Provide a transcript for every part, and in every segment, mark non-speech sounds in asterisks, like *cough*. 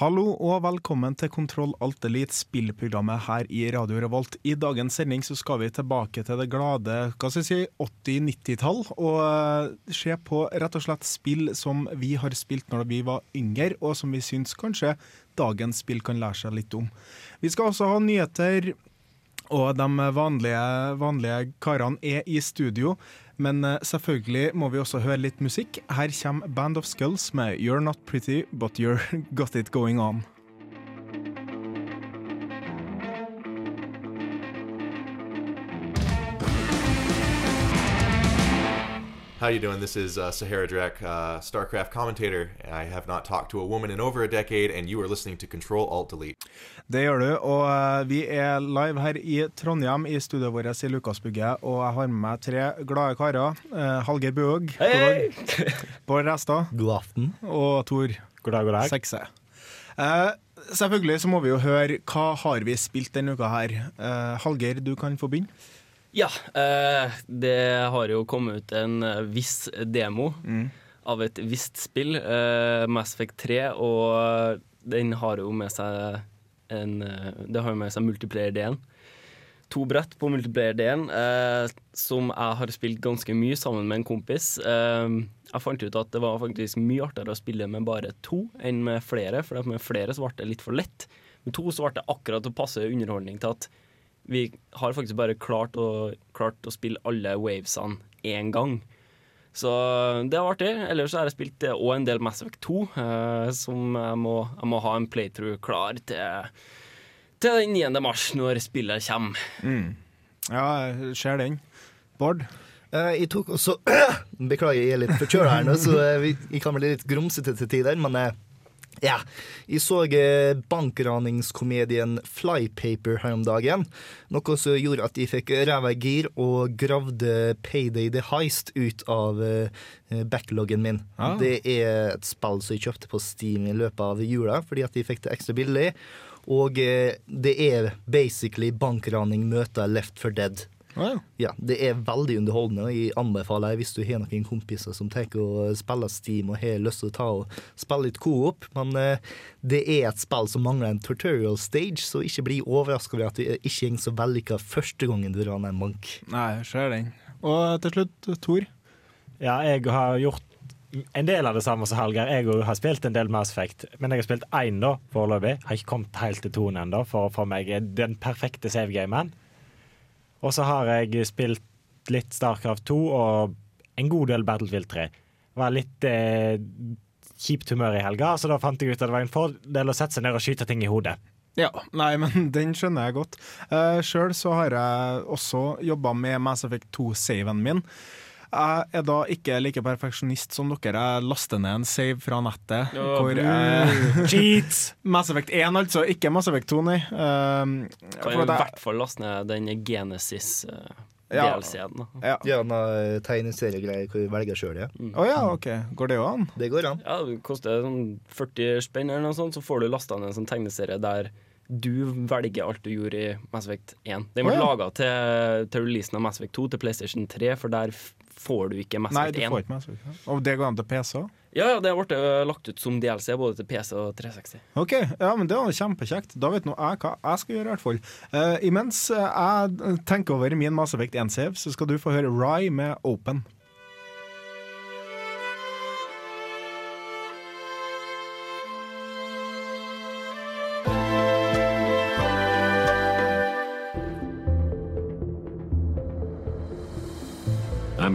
Hallo og velkommen til Kontroll Alt Elite, spillprogrammet her i Radio Revolt. I dagens sending så skal vi tilbake til det glade hva skal jeg si, 80-90-tall, og eh, se på rett og slett spill som vi har spilt når vi var yngre, og som vi syns kanskje dagens spill kan lære seg litt om. Vi skal også ha nyheter, og de vanlige, vanlige karene er i studio. Men eh, selvfølgelig må vi også høre litt musikk. Her kommer Band of Skulls med You're Not Pretty, But You're *laughs* Got It Going On. How you doing? This is uh, Sahara Drek, uh, StarCraft commentator. I have not talked to a woman in over a decade, and you are listening to Control Alt Delete. Det gjør du, og uh, vi er live her i Trondheim i studioet vårt i Lukasbygget. Og jeg har med meg tre glade karer. Hallgeir Bøhg. Hey! *laughs* Bård Restad. God aften. Og Tor God dag, god dag. Sekse. Eh, selvfølgelig så må vi jo høre hva har vi spilt denne uka her. Eh, Hallgeir, du kan få begynne. Ja, eh, det har jo kommet ut en eh, viss demo av et visst spill, eh, Mass Effect 3, og den har jo med seg en Det har jo med seg multiplayer-delen. To brett på multiplayer-delen, eh, som jeg har spilt ganske mye sammen med en kompis. Jeg fant ut at det var faktisk mye artigere å spille med bare to enn med flere, for med flere så ble det litt for lett. Med to så ble det akkurat å passe underholdning til at vi har faktisk bare klart å, klart å spille alle wavesene én gang. Så det var artig. Ellers så har jeg spilt òg en del Mass Effect 2, eh, som jeg må, jeg må ha en playthrough klar til, til den 9. mars, når spillet kommer. Ja, jeg ser den. Bård? Eh, jeg tok også *clears throat* Beklager, jeg er litt forkjøla her nå, så eh, jeg kan bli litt grumsete til tider, men eh, ja. Jeg så eh, bankraningskomedien Flypaper her om dagen. Noe som gjorde at jeg fikk ræva i gir og gravde Payday the Heist ut av eh, backloggen min. Ah. Det er et spill som jeg kjøpte på Steam i løpet av jula, fordi at jeg fikk det ekstra billig. Og eh, det er basically bankraning møter Left for Dead. Ja. Ja, det er veldig underholdende. og Jeg anbefaler hvis du har noen kompiser som tenker å spille Steam og har lyst til å ta og spille litt co-op. Men eh, det er et spill som mangler en tutorial stage, så ikke bli overraska over at det ikke går så vellykka første gangen du raner en bank. Nei, ser den. Og til slutt, Tor. Ja, jeg har gjort en del av det samme som Hallgeir. Jeg òg har spilt en del Mass Effect, men jeg har spilt én da, foreløpig. Har ikke kommet helt til toen ennå, for for meg er den perfekte savegamen. Og så har jeg spilt litt Starcraft 2 og en god del Battlefield 3. Var litt eh, kjipt humør i helga, så da fant jeg ut at det var en fordel å sette seg ned og skyte ting i hodet. Ja, nei, men *laughs* den skjønner jeg godt. Uh, Sjøl så har jeg også jobba med Mass Effect 2-saven min. Jeg er da ikke like perfeksjonist som dere. Jeg laster ned en save fra nettet. Oh, hvor jeg, *laughs* Cheats! Mass Effect 1, altså. Ikke Mass Effect 2, nei. Um, Kan i hvert fall laste ned den Genesis uh, Ja. DLC-en. da. ja. Tegneseriegreier hvor du velger sjøl, ja. Å ja, OK. Går det jo an? Det går an. Ja, det koster sånn 40 spenn eller noe sånt, så får du lasta ned en sånn tegneserie der du velger alt du gjorde i Mass Effect 1. Den ble oh, ja. laga til, til releasen av Mass Effect 2 til PlayStation 3, for der får du ikke Mass Nei, du 1. får ikke Mass Effect. 1. Og det går an til PC òg? Ja, ja, det ble eh, lagt ut som DLC både til PC og 360. OK, ja, men det var kjempekjekt. Da vet nå jeg hva jeg skal gjøre, i hvert fall. Uh, imens eh, jeg tenker over min Mass Effect 1-save, så skal du få høre Rye med Open.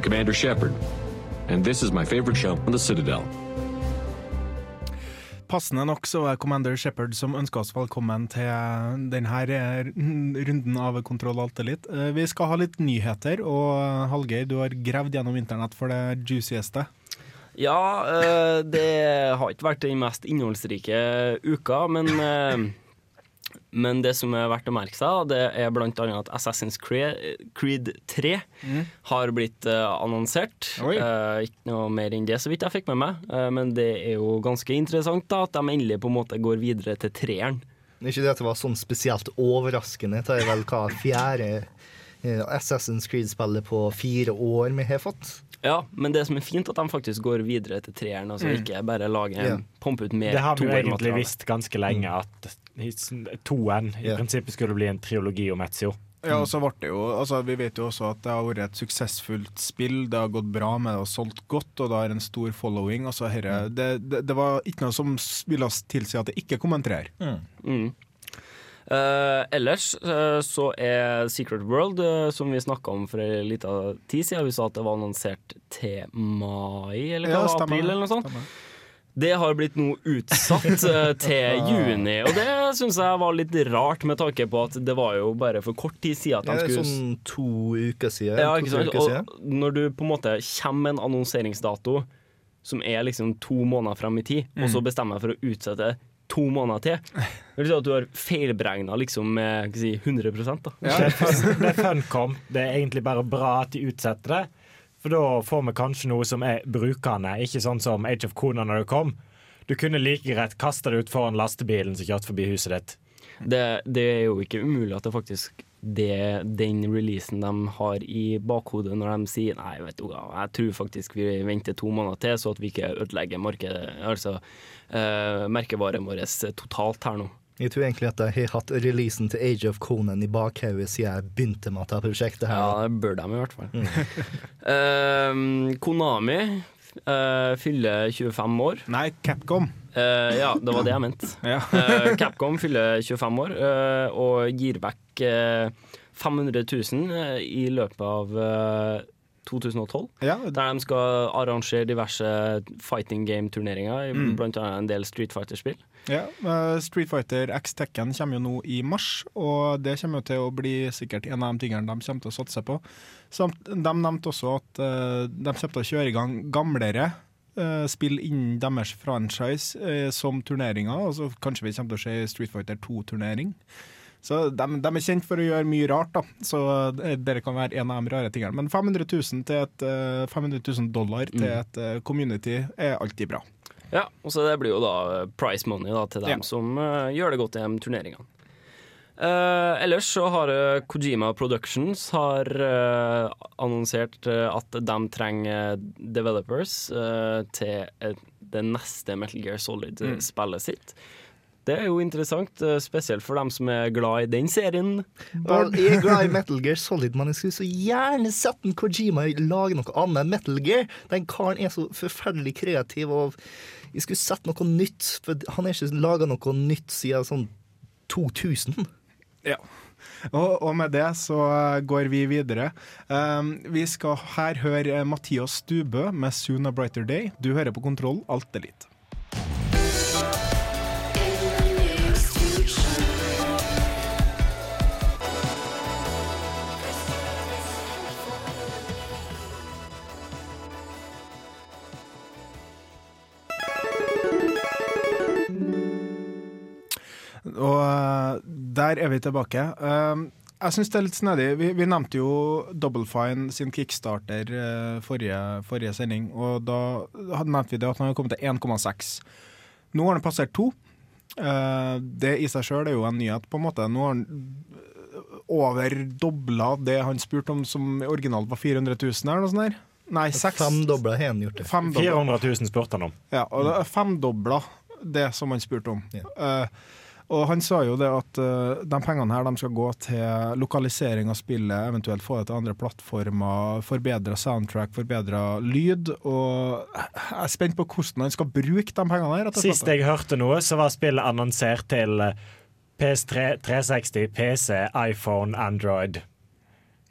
Commander Shepard, and this is my favorite show on the Citadel. Passende nok så er Commander Shepard som ønsker oss velkommen til denne eh, runden av Kontroll Alt Elite. litt. Vi skal ha litt nyheter, og Hallgeir, du har gravd gjennom internett for det juicieste. Ja, eh, det har ikke vært den mest innholdsrike uka, men eh, men det som er verdt å merke seg, det er annet at Assassin's Creed, Creed 3 har blitt eh, annonsert. Eh, ikke noe mer enn det, så vidt jeg fikk med meg. Eh, men det er jo ganske interessant da, at de endelig på en måte går videre til treeren. Ikke det at det var sånn spesielt overraskende. Det er vel hva fjerde eh, Assassin's Creed-spillet på fire år vi har fått. Ja, men det som er fint, at de faktisk går videre til treeren, altså Mm. ikke bare lager yeah. pumpe ut mer Det har vi jo egentlig visst ganske lenge, at toen i yeah. prinsippet skulle bli en triologi om Ezio. Ja, og så ble det jo, altså Vi vet jo også at det har vært et suksessfullt spill. Det har gått bra med det og solgt godt, og det har en stor following. Altså herre, det, det, det var ikke noe som ville tilsi at det ikke kom en treer. Mm. Eh, ellers eh, så er Secret World, eh, som vi snakka om for en liten tid siden, vi sa at det var annonsert til mai, eller hva, Ja, april, eller noe sånt. Stemmer. Det har blitt nå utsatt eh, til *laughs* juni, og det syns jeg var litt rart, med tanke på at det var jo bare for kort tid siden at Det de skulle sånn to uker siden. ja, ikke sant? Og når du på en måte kommer med en annonseringsdato som er liksom to måneder frem i tid, og Mm. så bestemmer jeg for å utsette to måneder til Det vil si at du har feilberegna liksom med si, 100 da. Det er fun- det er Funcom. Det er egentlig bare bra at de utsetter det. For da får vi kanskje noe som er brukende, ikke sånn som Age of Kona når det kom. Du kunne like greit kasta det ut foran lastebilen som kjørte forbi huset ditt. Det, det er jo ikke umulig at det faktisk det, den releasen de har i bakhodet når de sier nei, vet du hva, jeg tror faktisk vi venter to måneder til, så at vi ikke ødelegger markedet, altså eh, merkevaren vår totalt her nå. Jeg tror egentlig at jeg har hatt releasen til Age of Conan i bakhodet siden jeg begynte med dette prosjektet. her. Ja, det bør de i hvert fall. *laughs* Eh, Konami uh, fyller 25 år. Nei, Capcom. Uh, ja, det var det jeg mente. *laughs* Ja. Eh, Capcom fyller 25 år eh, og gir vekk eh, 500 000 eh, i løpet av 2012. Ja, Der de skal arrangere diverse fighting game-turneringer, Mm. blant annet en del Street Fighter-spill. Ja, eh, Street Fighter X Tekken kommer jo nå i mars, og det kommer jo til å bli sikkert en av de tingene de kommer til å satse på. Samt, de nevnte også at eh, de kommer til å kjøre i gang gamlere eh, spill innen deres franchise som turneringer. Altså, kanskje vi kommer til å se Street Fighter 2-turnering. Så de, de er kjent for å gjøre mye rart, da. Så det, det kan være en av de rare tingene. Men 500 000, til et, eh, 500 000 dollar til et eh, community er alltid bra. Ja, og så det blir jo da eh, price money da, til dem Ja. som uh, gjør det godt i de turneringene. Uh, ellers så har uh, Kojima Productions har uh, annonsert eh, at de trenger developers eh, til eh, det neste Metal Gear Solid-spillet sitt. Det er jo interessant, eh, spesielt for dem som er glad i den serien. Vel, jeg er glad i *laughs* Metal Gear Solid, men jeg skulle så gjerne sett en Kojima lage noe annet enn Metal Gear. Den karen er så forferdelig kreativ, og jeg skulle sett noe nytt. For han har ikke laga noe nytt siden sånn 2000. Ja. Og, og med det så eh, går vi videre. Um, vi skal her høre eh, Mathias Stubø med 'Soon a Brighter Day'. Du hører på Kontroll, alt er litt. Og eh, der er vi tilbake. Um, jeg syns det er litt snedig. Vi, vi nevnte jo Double Fine sin kickstarter eh, forrige, forrige sending, og da hadde- nevnte vi det at han hadde kommet til 1,6. Nå har han passert 2. Eh, det i seg sjøl er jo en nyhet, på en måte. Nå har han over dobla det han spurte om som originalt var 400 000, eller noe sånt der. Nei, seks. Femdobla har han gjort det. 400 000 spurte han om. Ja, og det er femdobla det som han spurte om. Eh, og han sa jo det at uh, de pengene her de skal gå til lokalisering av spillet, eventuelt få det til andre plattformer, forbedra soundtrack, forbedra lyd. Og jeg er spent på hvordan han skal bruke de pengene her. Sist jeg hørte noe, så var spillet annonsert til eh, PS3, 360, PC, iPhone, Android.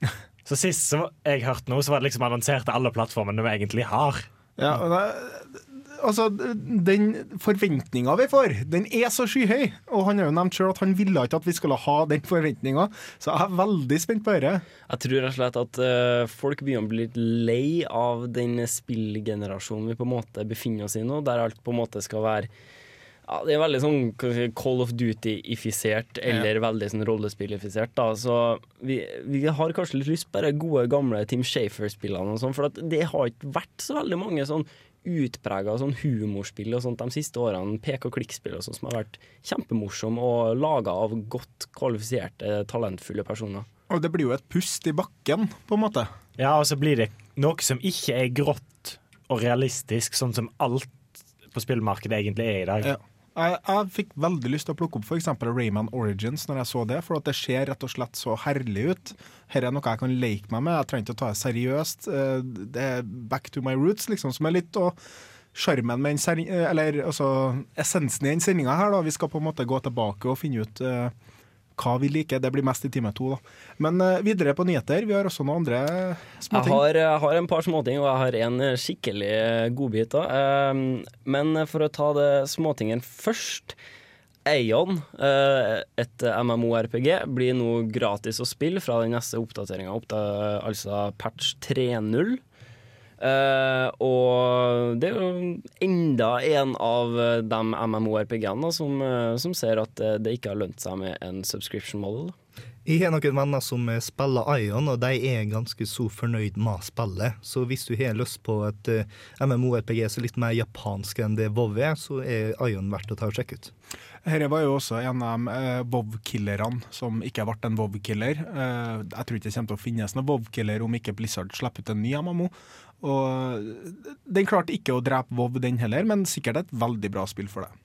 *laughs* Så sist så jeg hørte noe, så var det liksom annonsert til alle plattformene vi egentlig har. Ja, og det, altså, den forventninga vi får, den er så skyhøy. Og han har jo nevnt sjøl at han ville ikke at vi skulle ha den forventninga, så jeg er veldig spent på dette. Jeg tror rett og slett at uh, folk begynner å bli litt lei av den spillgenerasjonen vi på en måte befinner oss i nå, der alt på en måte skal være ja, Det er veldig sånn Call of Duty-ifisert, eller veldig sånn rollespillifisert. Så vi, vi har kanskje litt lyst på de gode, gamle Team Shafer-spillene, og sånn, for at det har ikke vært så veldig mange sånn utprega sånn humorspill og sånt de siste årene. Pek og klikk-spill og sånt som har vært kjempemorsomme og laga av godt kvalifiserte, talentfulle personer. Og det blir jo et pust i bakken, på en måte. Ja, og så blir det noe som ikke er grått og realistisk, sånn som alt på spillmarkedet egentlig er i dag. Ja. Jeg, jeg fikk veldig lyst til å plukke opp f.eks. Rayman Origins når jeg så det, for det ser rett og slett så herlig ut. Her er noe jeg kan leke meg med, jeg trenger ikke å ta det seriøst. Eh, Det er back to my roots, liksom, som er litt å Sjarmen med den eh, Eller altså essensen i den sendinga her, da. Vi skal på en måte gå tilbake og finne ut eh, hva vi liker. Det blir mest i time to, da. Men eh, videre på nyheter. Vi har også noen andre Jeg har, jeg har en par småting, og jeg har en skikkelig godbit òg. Men for å ta det småtingen først. Aeon, eh, et MMO-RPG, blir nå gratis å spille fra den neste oppdateringa, altså patch 3.0. Eh, og det er jo enda en av de MMO-RPG-ene som, eh, som ser at eh, det ikke har lønt seg med en subscription model. Jeg har noen venner som eh, spiller Ion, og de er ganske så fornøyd med spillet. Så hvis du har lyst på et MMORPG som er litt mer japansk enn det WoW er, så er Ion verdt å ta og sjekke ut. Dette var jo også en av de eh, WoW-killerne som ikke ble en WoW-killer. Eh, jeg tror ikke det kommer til å finnes noen WoW-killer om ikke Blizzard slipper ut en ny MMO. Og den klarte ikke å drepe WoW, den heller, men sikkert et veldig bra spill for deg.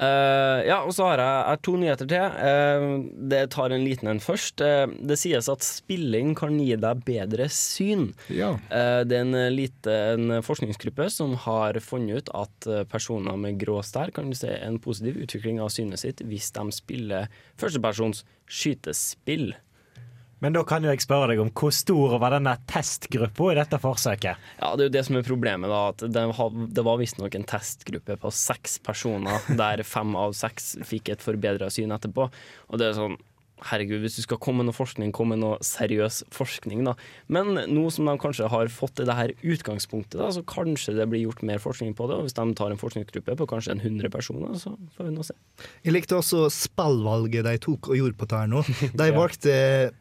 Uh, ja, og så har jeg, jeg to nyheter til. Uh, det tar en liten en først. Uh, det sies at spilling kan gi deg bedre syn. Ja. Det er en liten forskningsgruppe som har funnet ut at personer med grå stær kan se en positiv utvikling av synet sitt hvis de spiller førstepersons skytespill. Men da kan jo jeg spørre deg om hvor stor var denne testgruppa i dette forsøket? Ja, Det er jo det som er problemet. da, at Det, det var visstnok en testgruppe på seks personer, der fem av seks fikk et forbedra syn etterpå. Og det er sånn Herregud, hvis du skal komme med noe forskning, kom med noe seriøs forskning, da. Men nå som de kanskje har fått det her utgangspunktet, da, så kanskje det blir gjort mer forskning på det. Og hvis de tar en forskningsgruppe på kanskje en 100 personer, så får vi nå se. Jeg likte også spillvalget de tok og gjorde på det her nå. *laughs* De valgte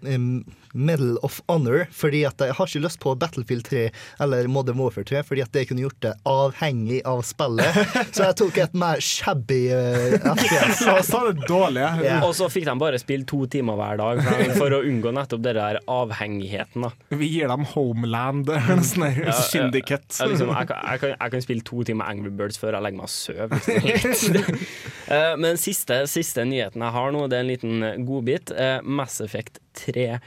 um, Medal of Honor fordi at jeg har ikke lyst på Battlefield 3 eller Modern Warfare 3, fordi at det kunne gjort det avhengig av spillet. *laughs* Så jeg tok et mer shabby uh, FPS. Ta det dårlig, Ja. Og så fikk de bare spille to timer hver dag for, å unngå nettopp det der avhengigheten, da. Vi gir dem Homeland, *laughs* en sånn her syndicate. Ja, liksom, jeg, kan, jeg, kan, jeg kan spille to timer Angry Birds før jeg legger meg og sover. *laughs* Eh, Men siste, siste nyheten jeg har nå, det er en liten godbit. Eh, Mass Effect 3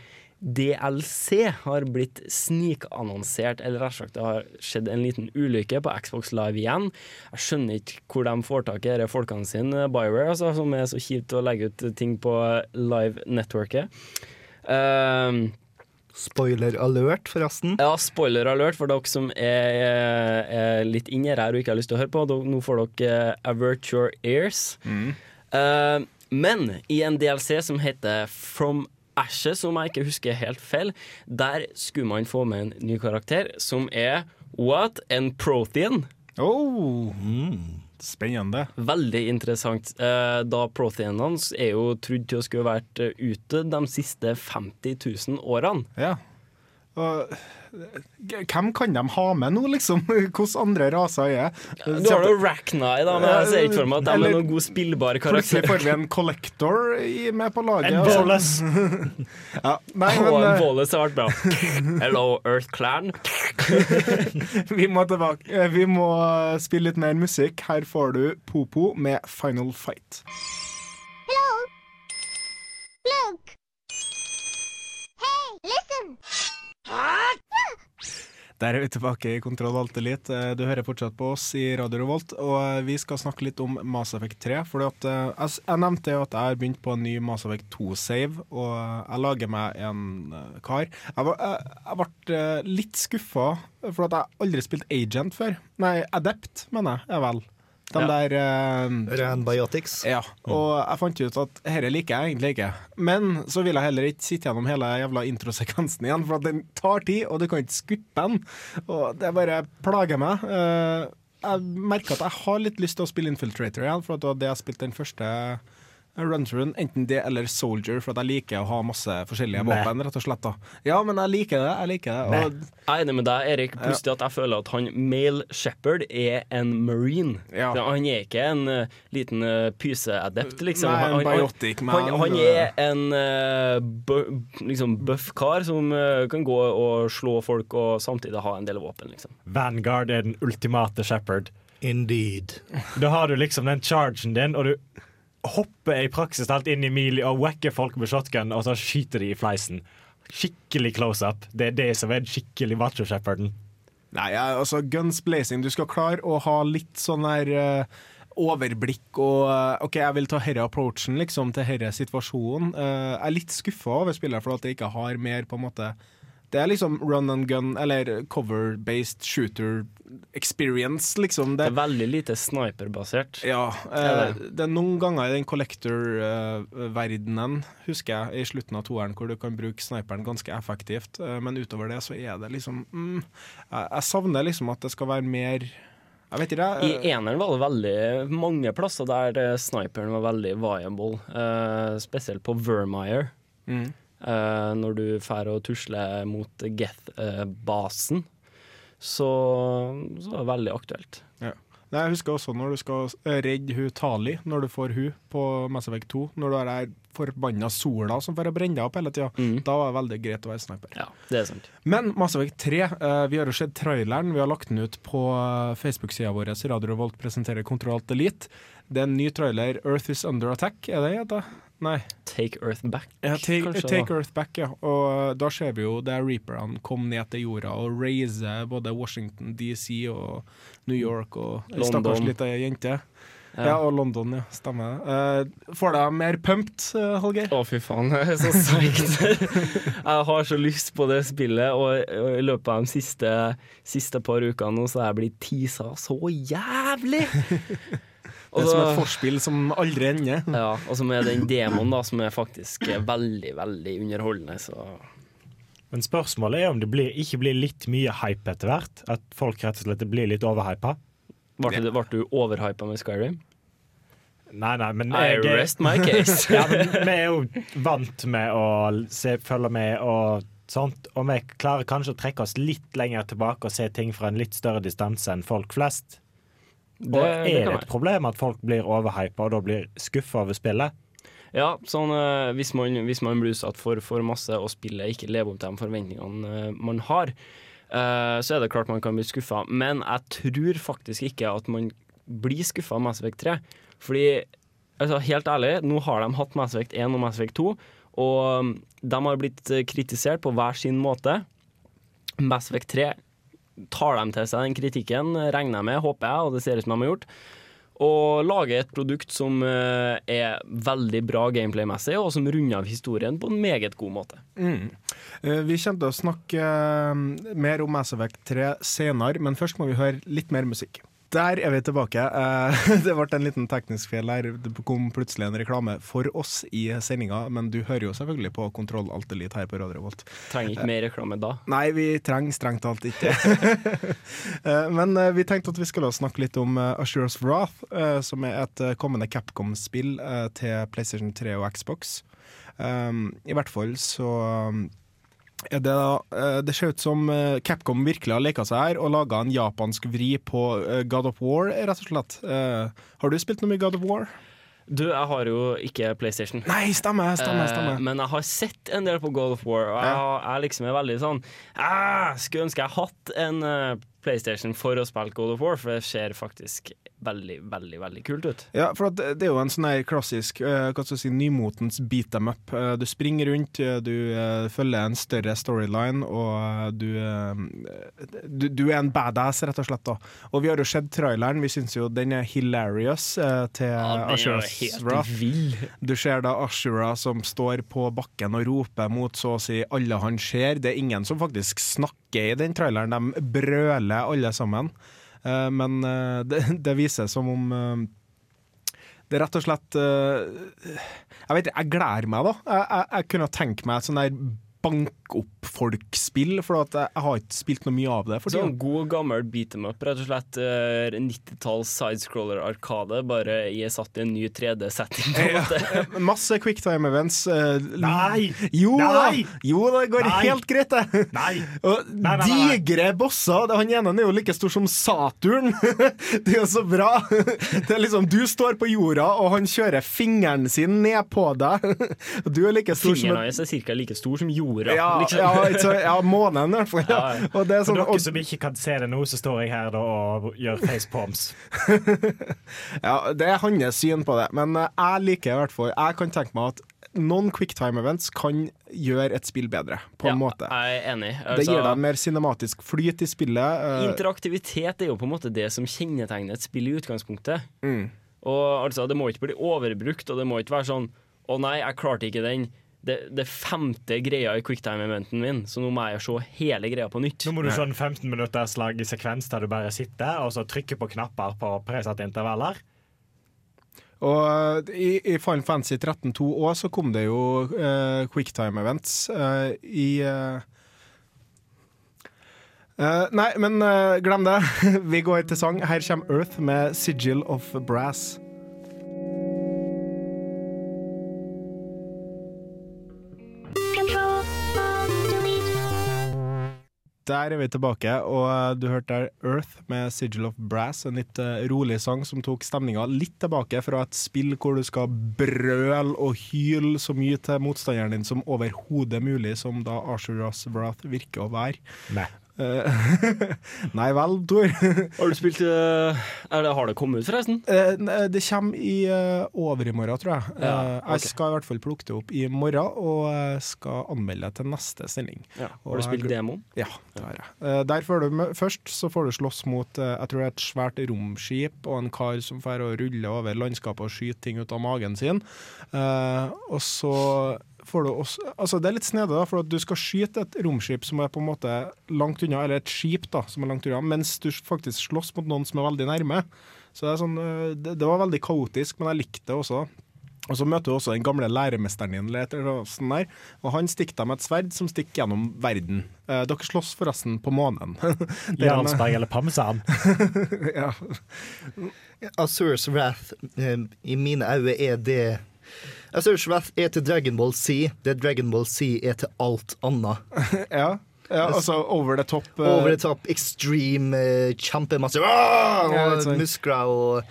DLC har blitt snikannonsert, eller rett og slett det har skjedd en liten ulykke på Xbox Live igjen. Jeg skjønner ikke hvor de får tak i disse folkene sine, Bioware, altså, som er så kjipt å legge ut ting på live-networket. Um, Spoiler alert, forresten. ja, spoiler alert for dere som er, er litt inni her og ikke har lyst til å høre på. Nå får dere eh, Avert Your Ears. Eh, men i en DLC som heter From Ashes, som jeg ikke husker helt feil, der skulle man få med en ny karakter som er What? En Prothean. Oh, spennende. Veldig interessant. Eh, da Protheanene er jo trodd til å skulle vært eh, ute de siste 50 000 årene. Ja. Og, hvem kan de ha med nå, liksom? *laughs* Hvordan andre raser er Du har jo Racknai, da, men jeg ser ikke for meg at de Eller- er noen god spillbare Plutselig får vi en collector med på laget. En altså. *laughs* Ja, nei, en eh, har vært bra. Hello, Earth Clan. *laughs* vi må tilbake. Eh, Vi må eh, spille litt mer musikk. Her får du Popo med Final Fight. Der er vi tilbake i Kontroll Alt Elite. Eh, Du hører fortsatt på oss i Radio Revolt, og eh, vi skal snakke litt om Mass Effect 3. For eh, jeg, nevnte jo at jeg har begynt på en ny Mass Effect 2-save, og jeg lager meg en kar. Jeg, jeg, jeg ble litt skuffa, for at jeg aldri spilt Agent før. Nei, Adept, mener jeg, er vel. De Ja. der uh, Ren Biotics. Ja, og jeg fant ut at dette liker jeg egentlig ikke. Men så vil jeg heller ikke sitte gjennom hele jævla introsekvensen igjen, for at den tar tid, og du kan ikke skuppe den. Og det bare plager meg. Uh, Jeg merker at jeg har litt lyst til å spille Infiltrator igjen, for at det var det jeg spilte den første run-throughen. Enten det eller Soldier, for at jeg liker å ha masse forskjellige våpen, rett og slett. da. Ja, men jeg liker det. Jeg liker det. Og Jeg er enig med deg, Erik. Pluss det at jeg føler at han Male Shepherd er en marine. Ja. Han er ikke en uh, liten uh, pyseadept, liksom. Nei, en han, han, biotic man. han, han er en uh, bø, liksom buff kar som eh, kan gå og slå folk og samtidig ha en del våpen, liksom. Vanguard er den ultimate shepherd. Indeed. Da har du liksom den chargen din, og du hopper i praksis alt inn i mili og wacker folk med shotgun, og så skyter de i fleisen. Skikkelig close up. Det er det som er skikkelig macho shepherden. Nei, altså guns blazing. Du skal klare å ha litt sånn der uh, overblikk og uh, OK, jeg vil ta herre approachen liksom til herre situasjonen. Uh, jeg er litt skuffa over spillet for at jeg ikke har mer på en måte Det er liksom run and gun, eller cover-based shooter experience, liksom. Det er veldig lite sniperbasert. Ja, Det er eh, det er noen ganger i den collector-verdenen, husker jeg, i slutten av toeren, hvor du kan bruke sniperen ganske effektivt, eh, men utover det så er det liksom mm, jeg, savner liksom at det skal være mer Jeg vet ikke, det, I eneren var det veldig mange plasser der eh, sniperen var veldig viable. Eh, spesielt på Vermeyer. Mm. Eh, når du drar og tusler mot Geth-basen, så, så er det veldig aktuelt. Ja. Nei, jeg husker også når du skal eh, redde hun Tali, når du får hun på Mass Effect 2. Når du har den forbanna sola som får brenne deg opp hele tida. Da var det veldig greit å være sniper. Ja, det er sant. Men Mass Effect 3, uh, vi har jo sett traileren. Vi har lagt den ut på eh, Facebook-sida vår. Radio Revolt presenterer Kontroll Alt Elite. Det er en ny trailer, 'Earth is Under Attack'. Er det det? Nei. Take Earth Back, Ja, take, kanskje, take da. Earth Back, ja. Og da ser vi jo der reaperne kom ned til jorda og raiser både Washington DC og New York og ei stakkars lita jente. Ja. Ja. og London, ja. Stemmer. Uh, får deg mer pumped, eh, Holger? Å, fy faen. Jeg *laughs* er så psyched. jeg har så lyst på det spillet, og i løpet av de siste, siste par ukene nå så er jeg blitt teasa så jævlig! Det er som et forspill som aldri ender. *laughs* Ja, og så med den demoen, da, som er faktisk veldig, veldig underholdende, så Men spørsmålet er om det blir, ikke blir litt mye hype etter hvert? At folk rett og slett blir litt overhypa? Ble du, ble du overhypa med Skyrim? Nei, nei, men I rest my case. *laughs* ja, men vi er jo vant med å se, følge med og sånt, og vi klarer kanskje å trekke oss litt lenger tilbake og se ting fra en litt større distanse enn folk flest. Det- og er det, det et problem at folk blir overhypa og da blir skuffa over spillet? Ja, sånn eh, hvis, man, hvis man blir utsatt for for masse og spillet ikke lever opp til de forventningene eh, man har, eh, så er det klart man kan bli skuffa. Men jeg tror faktisk ikke at man blir skuffa av Mass Effect 3. Fordi, altså, helt ærlig, nå har de hatt Mass Effect 1 og Mass Effect 2, og um, de har blitt kritisert på hver sin måte. Mass Effect 3 tar de til seg den kritikken, regner jeg med, håper jeg, og det ser ut som de har gjort og lager et produkt som eh, er veldig bra gameplay-messig, og som runder av historien på en meget god måte. Mm. Eh, Vi kommer til å snakke eh, mer om Mass Effect 3 senere, men først må vi høre litt mer musikk. Der er vi tilbake. Eh, *laughs* Det ble en liten teknisk feil her. Det kom plutselig en reklame for oss i sendinga, men du hører jo selvfølgelig på Kontroll Alt Elite her på Radio Revolt. Trenger ikke mer reklame da. Nei, vi trenger strengt talt ikke. *laughs* Eh, Men eh, vi tenkte at vi skulle snakke litt om eh, Wrath, eh, som er et eh, kommende Capcom-spill eh, til PlayStation 3 og Xbox. I hvert fall så det, eh, det ser ut som eh, Capcom virkelig har leka seg her og laga en japansk vri på eh, God of War, rett og slett. Har du spilt noe mye God of War? Du, jeg har jo ikke PlayStation. Nei, stemmer, stemmer, stemmer. Eh, men jeg har sett en del på God of War, og jeg, har- jeg liksom er veldig sånn Jeg skulle ønske jeg hatt en PlayStation for å spille God of War, for det ser faktisk veldig, veldig veldig kult ut. Ja, for det er jo en sånn her klassisk eh, hva skal jeg si, nymotens beat them up. Eh, Du springer rundt, eh, du følger en større storyline, og du, du Du er en badass, rett og slett. da Og vi har jo sett traileren, vi syns jo den er hilarious til Ja, Ashuras Wrath. Du ser da Ashura som står på bakken og roper mot så å si alle han ser. Det er ingen som faktisk snakker i den traileren, de brøler alle sammen. Eh, men eh, det, *laughs* det viser som om eh, det er rett og slett Jeg vet ikke, jeg gleder meg, da. Jeg, jeg, jeg kunne tenke meg et sånn der bank opp folk-spill, for at jeg, jeg har ikke spilt noe mye av det. For Sånn god, gammel beat em up, rett og slett. eh, 90-talls sidescroller-arkade, bare i satt i en ny 3D-setting. Ja. Eh, *laughs* Masse quicktime events. eh, Nei! Jo Nei! da! Jo, det går Nei! helt greit, det. Nei! *laughs* Og Nei, digre bosser. Han ene er jo like stor som Saturn. *laughs* Det er jo så bra. Det er liksom, Du står på jorda, og han kjører fingeren sin ned på deg. Og Du er like stor som Fingeren hans er ca. like stor som jorda. ja, liksom. ja, så- ja, månen i hvert fall. Ja. Ja, ja. *laughs* Og det er For sånn, dere som ikke kan se det nå, så står jeg her da og gjør facepalms. *laughs* ja, det er hans syn på det. Men eh, jeg liker i hvert fall Jeg kan tenke meg at noen quicktime events kan gjøre et spill bedre, på en Ja, måte. Jeg er enig. Det Altså, gir deg mer cinematisk flyt i spillet. eh, Interaktivitet er jo på en måte det som kjennetegner et spill i utgangspunktet. Mm. Og altså, Det må ikke bli overbrukt, og det må ikke være sånn 'Å nei, jeg klarte ikke den'. Det, det femte greia i quicktime-eventen min, så nå må jeg se hele greia på nytt. Nå må du se en 15 minutters lang sekvens der du bare sitter og så trykker på knapper på presatte intervaller. Og i, i Final Fantasy 13.2 òg så kom det jo uh, quicktime events uh, i uh Uh, Nei, men uh, glem det. *laughs* Vi går til sang. Her kommer Earth med 'Sigil of Brass'. Der er vi tilbake, og du hørte der Earth med Sigil of Brass, en litt eh, rolig sang som tok stemninga litt tilbake fra et spill hvor du skal brøle og hyle så mye til motstanderen din som overhodet mulig, som da Ashuras Wrath virker å være. *laughs* Nei. Eh, vel, Tor. Har du spilt eh, er det, Har det kommet ut, forresten? Eh, Det kommer i overmorgen, tror jeg. Ja, okay. Jeg skal i hvert fall plukke det opp i morgen, og skal anmelde det til neste sending. Ja. Har du spilt demoen? Ja, det har jeg. Der får du først så får du slåss mot jeg tror det er et svært romskip og en kar som får å rulle over landskapet og skyte ting ut av magen sin. Og så får du også Altså Det er litt snedig, da, for at du skal skyte et romskip som er på en måte langt unna, eller et skip da, som er langt unna, mens du faktisk slåss mot noen som er veldig nærme. Så det, er sånn, eh, det, det var veldig kaotisk, men jeg likte det også. Og så møter du også den gamle læremesteren din, eller sånt der, og han stikker deg med et sverd som stikker gjennom verden. Eh, dere slåss forresten på månen. *laughs* Er Jarlsberg eller parmesan. ja. Azures *laughs* Wrath, eh, i mine øyne, er det Azures F er til Dragon Ball Z, det Dragon Ball Z er til alt annet. *laughs* ja. ja, altså over the top. Uh... Over the top, extreme, uh, kjempemasse ah, Ja, sånn. muskler og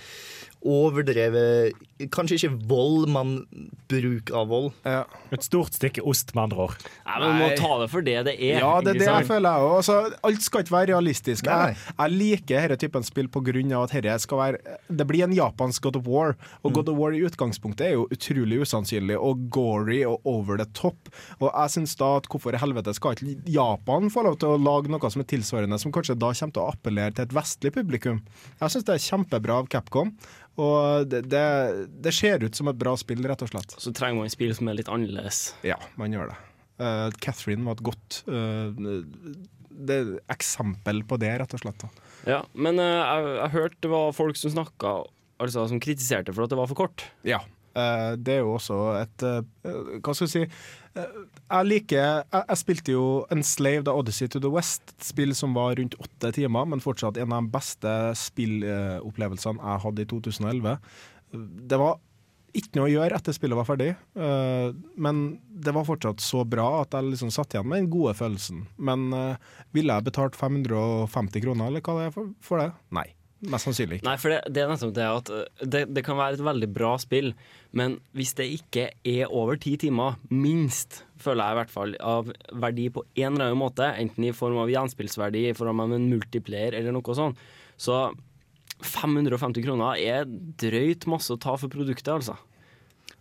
overdrevet Kanskje ikke vold, men bruk av vold. ja. Et stort stykke ost, med andre ord. Nei, men Du må ta det for det det er. Ja, det er det jeg føler jeg òg. Altså, alt skal ikke være realistisk. Jeg, jeg liker denne typen spill pga. at herre skal være Det blir en japansk God of War, og God of War i utgangspunktet er jo utrolig usannsynlig og gory og over the top. Og jeg syns da at hvorfor i helvete skal ikke Japan få lov til å lage noe som er tilsvarende, som kanskje da kommer til å appellere til et vestlig publikum? Jeg syns det er kjempebra av Capcom, og det, det, det ser ut som et bra spill, rett og slett. Så trenger man spill som er litt annerledes. Ja, man gjør det. Uh, Catherine var et godt uh, det eksempel på det, rett og slett. Ja, Men eh, jeg, jeg hørte det var folk som snakka Altså som kritiserte for at det var for kort. Ja. det er jo også et Hva skal du si Jeg liker jeg, jeg spilte jo Enslaved av Odyssey to the West, et spill som var rundt åtte timer, men fortsatt en av de beste spillopplevelsene jeg hadde i 2011. Det var ikke noe å gjøre etter spillet var ferdig, eh, men det var fortsatt så bra at jeg liksom satt igjen med den gode følelsen. Men eh, ville jeg betalt 550 kroner, eller hva det er for, det? Nei. Mest sannsynlig ikke. Nei, for det, det er det at uh, det, det kan være et veldig bra spill, men hvis det ikke er over ti timer, minst, føler jeg i hvert fall, av verdi på en eller annen måte, enten i form av gjenspillsverdi, i form av en multiplayer eller noe sånt, så 550 kroner er drøyt masse å ta for produktet, altså.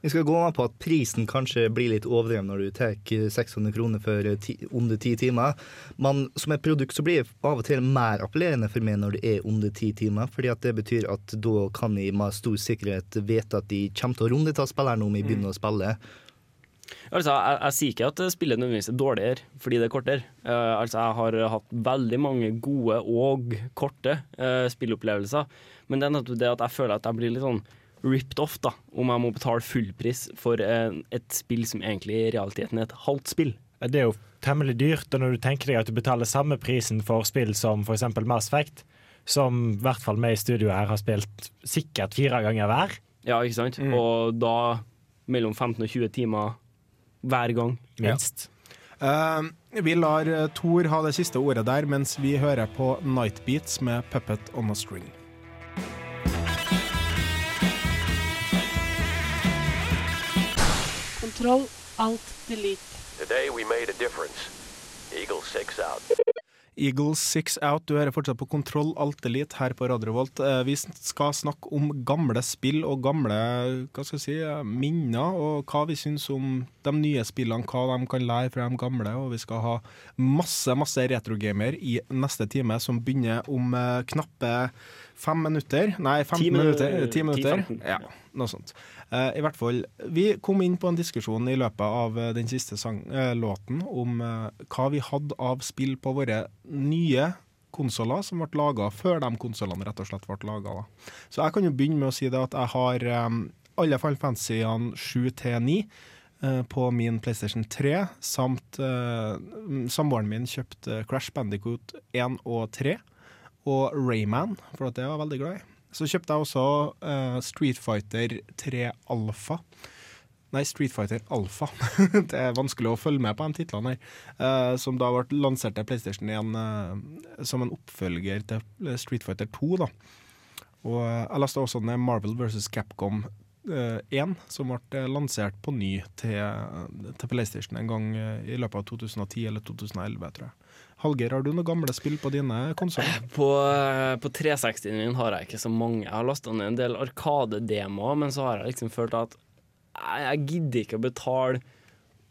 Vi skal gå med på at prisen kanskje blir litt overdreven når du tar 600 kroner for ti, under ti timer. Men som et produkt så blir det av og til mer appellerende for meg når det er under ti timer. fordi at det betyr at da kan jeg med stor sikkerhet vite at de kommer til å runde ta spilleren om jeg begynner å spille. Altså, jeg, jeg sier ikke at spillet nødvendigvis er dårligere fordi det er kortere. Uh, altså, jeg har hatt veldig mange gode og korte uh, spillopplevelser, men det er nettopp det at jeg føler at jeg blir litt sånn ripped off da, om jeg må betale fullpris for uh, et spill som egentlig i realiteten er et halvt spill. Det er jo temmelig dyrt, og når du tenker deg at du betaler samme prisen for spill som f.eks. Mass Effect, som i hvert fall vi i studio her har spilt sikkert fire ganger hver. Ja, ikke sant? Og da mellom 15 og 20 timer hver gang. Minst. Eh, vi lar eh, Thor ha det siste ordet der, mens vi hører på Nightbeats med 'Puppet on a String'. Kontroll, alt, delete. Today we made a difference. Eagle 6 out. Eagles Six Out, du hører fortsatt på Kontroll Alt Elite her på Radio Volt. Eh, Vi skal snakke om gamle spill og gamle hva skal jeg si, eh, minner, og hva vi syns om de nye spillene, hva de kan lære fra de gamle. Og vi skal ha masse, masse retrogamer i neste time, som begynner om eh, knappe fem minutter. Nei, 15 Ti minu- minutter. 10 minutter. 10-15, Ja, noe sånt. Eh, I hvert fall, Vi kom inn på en diskusjon i løpet av eh, den siste sang, eh, låten om hva vi hadde av spill på våre nye konsoller som ble laga før de konsollene rett og slett ble laga. Så jeg kan jo begynne med å si det at jeg har um, alle Final Fantasyene 7 til 9 eh, på min PlayStation 3, samt uh, samboeren min kjøpte Crash Bandicoot 1 og 3, og Rayman, for at det var jeg veldig glad i. Så kjøpte jeg også uh, Street Fighter 3 Alpha. Nei, Street Fighter Alpha. *laughs* det er vanskelig å følge med på de titlene her. Uh, som da ble lansert til PlayStation 1 uh, som en oppfølger til Street Fighter 2. da. Og eh, jeg leste også ned Marvel vs. Capcom eh, 1, som ble lansert på ny til, til PlayStation en gang eh, i løpet av 2010 eller 2011, tror jeg. Hallgeir, har du noen gamle spill på dine konsoller? På, eh, på 360-en min har jeg ikke så mange. Jeg har lasta ned en del Arkade-demoer, men så har jeg liksom følt at jeg, jeg gidder ikke å betale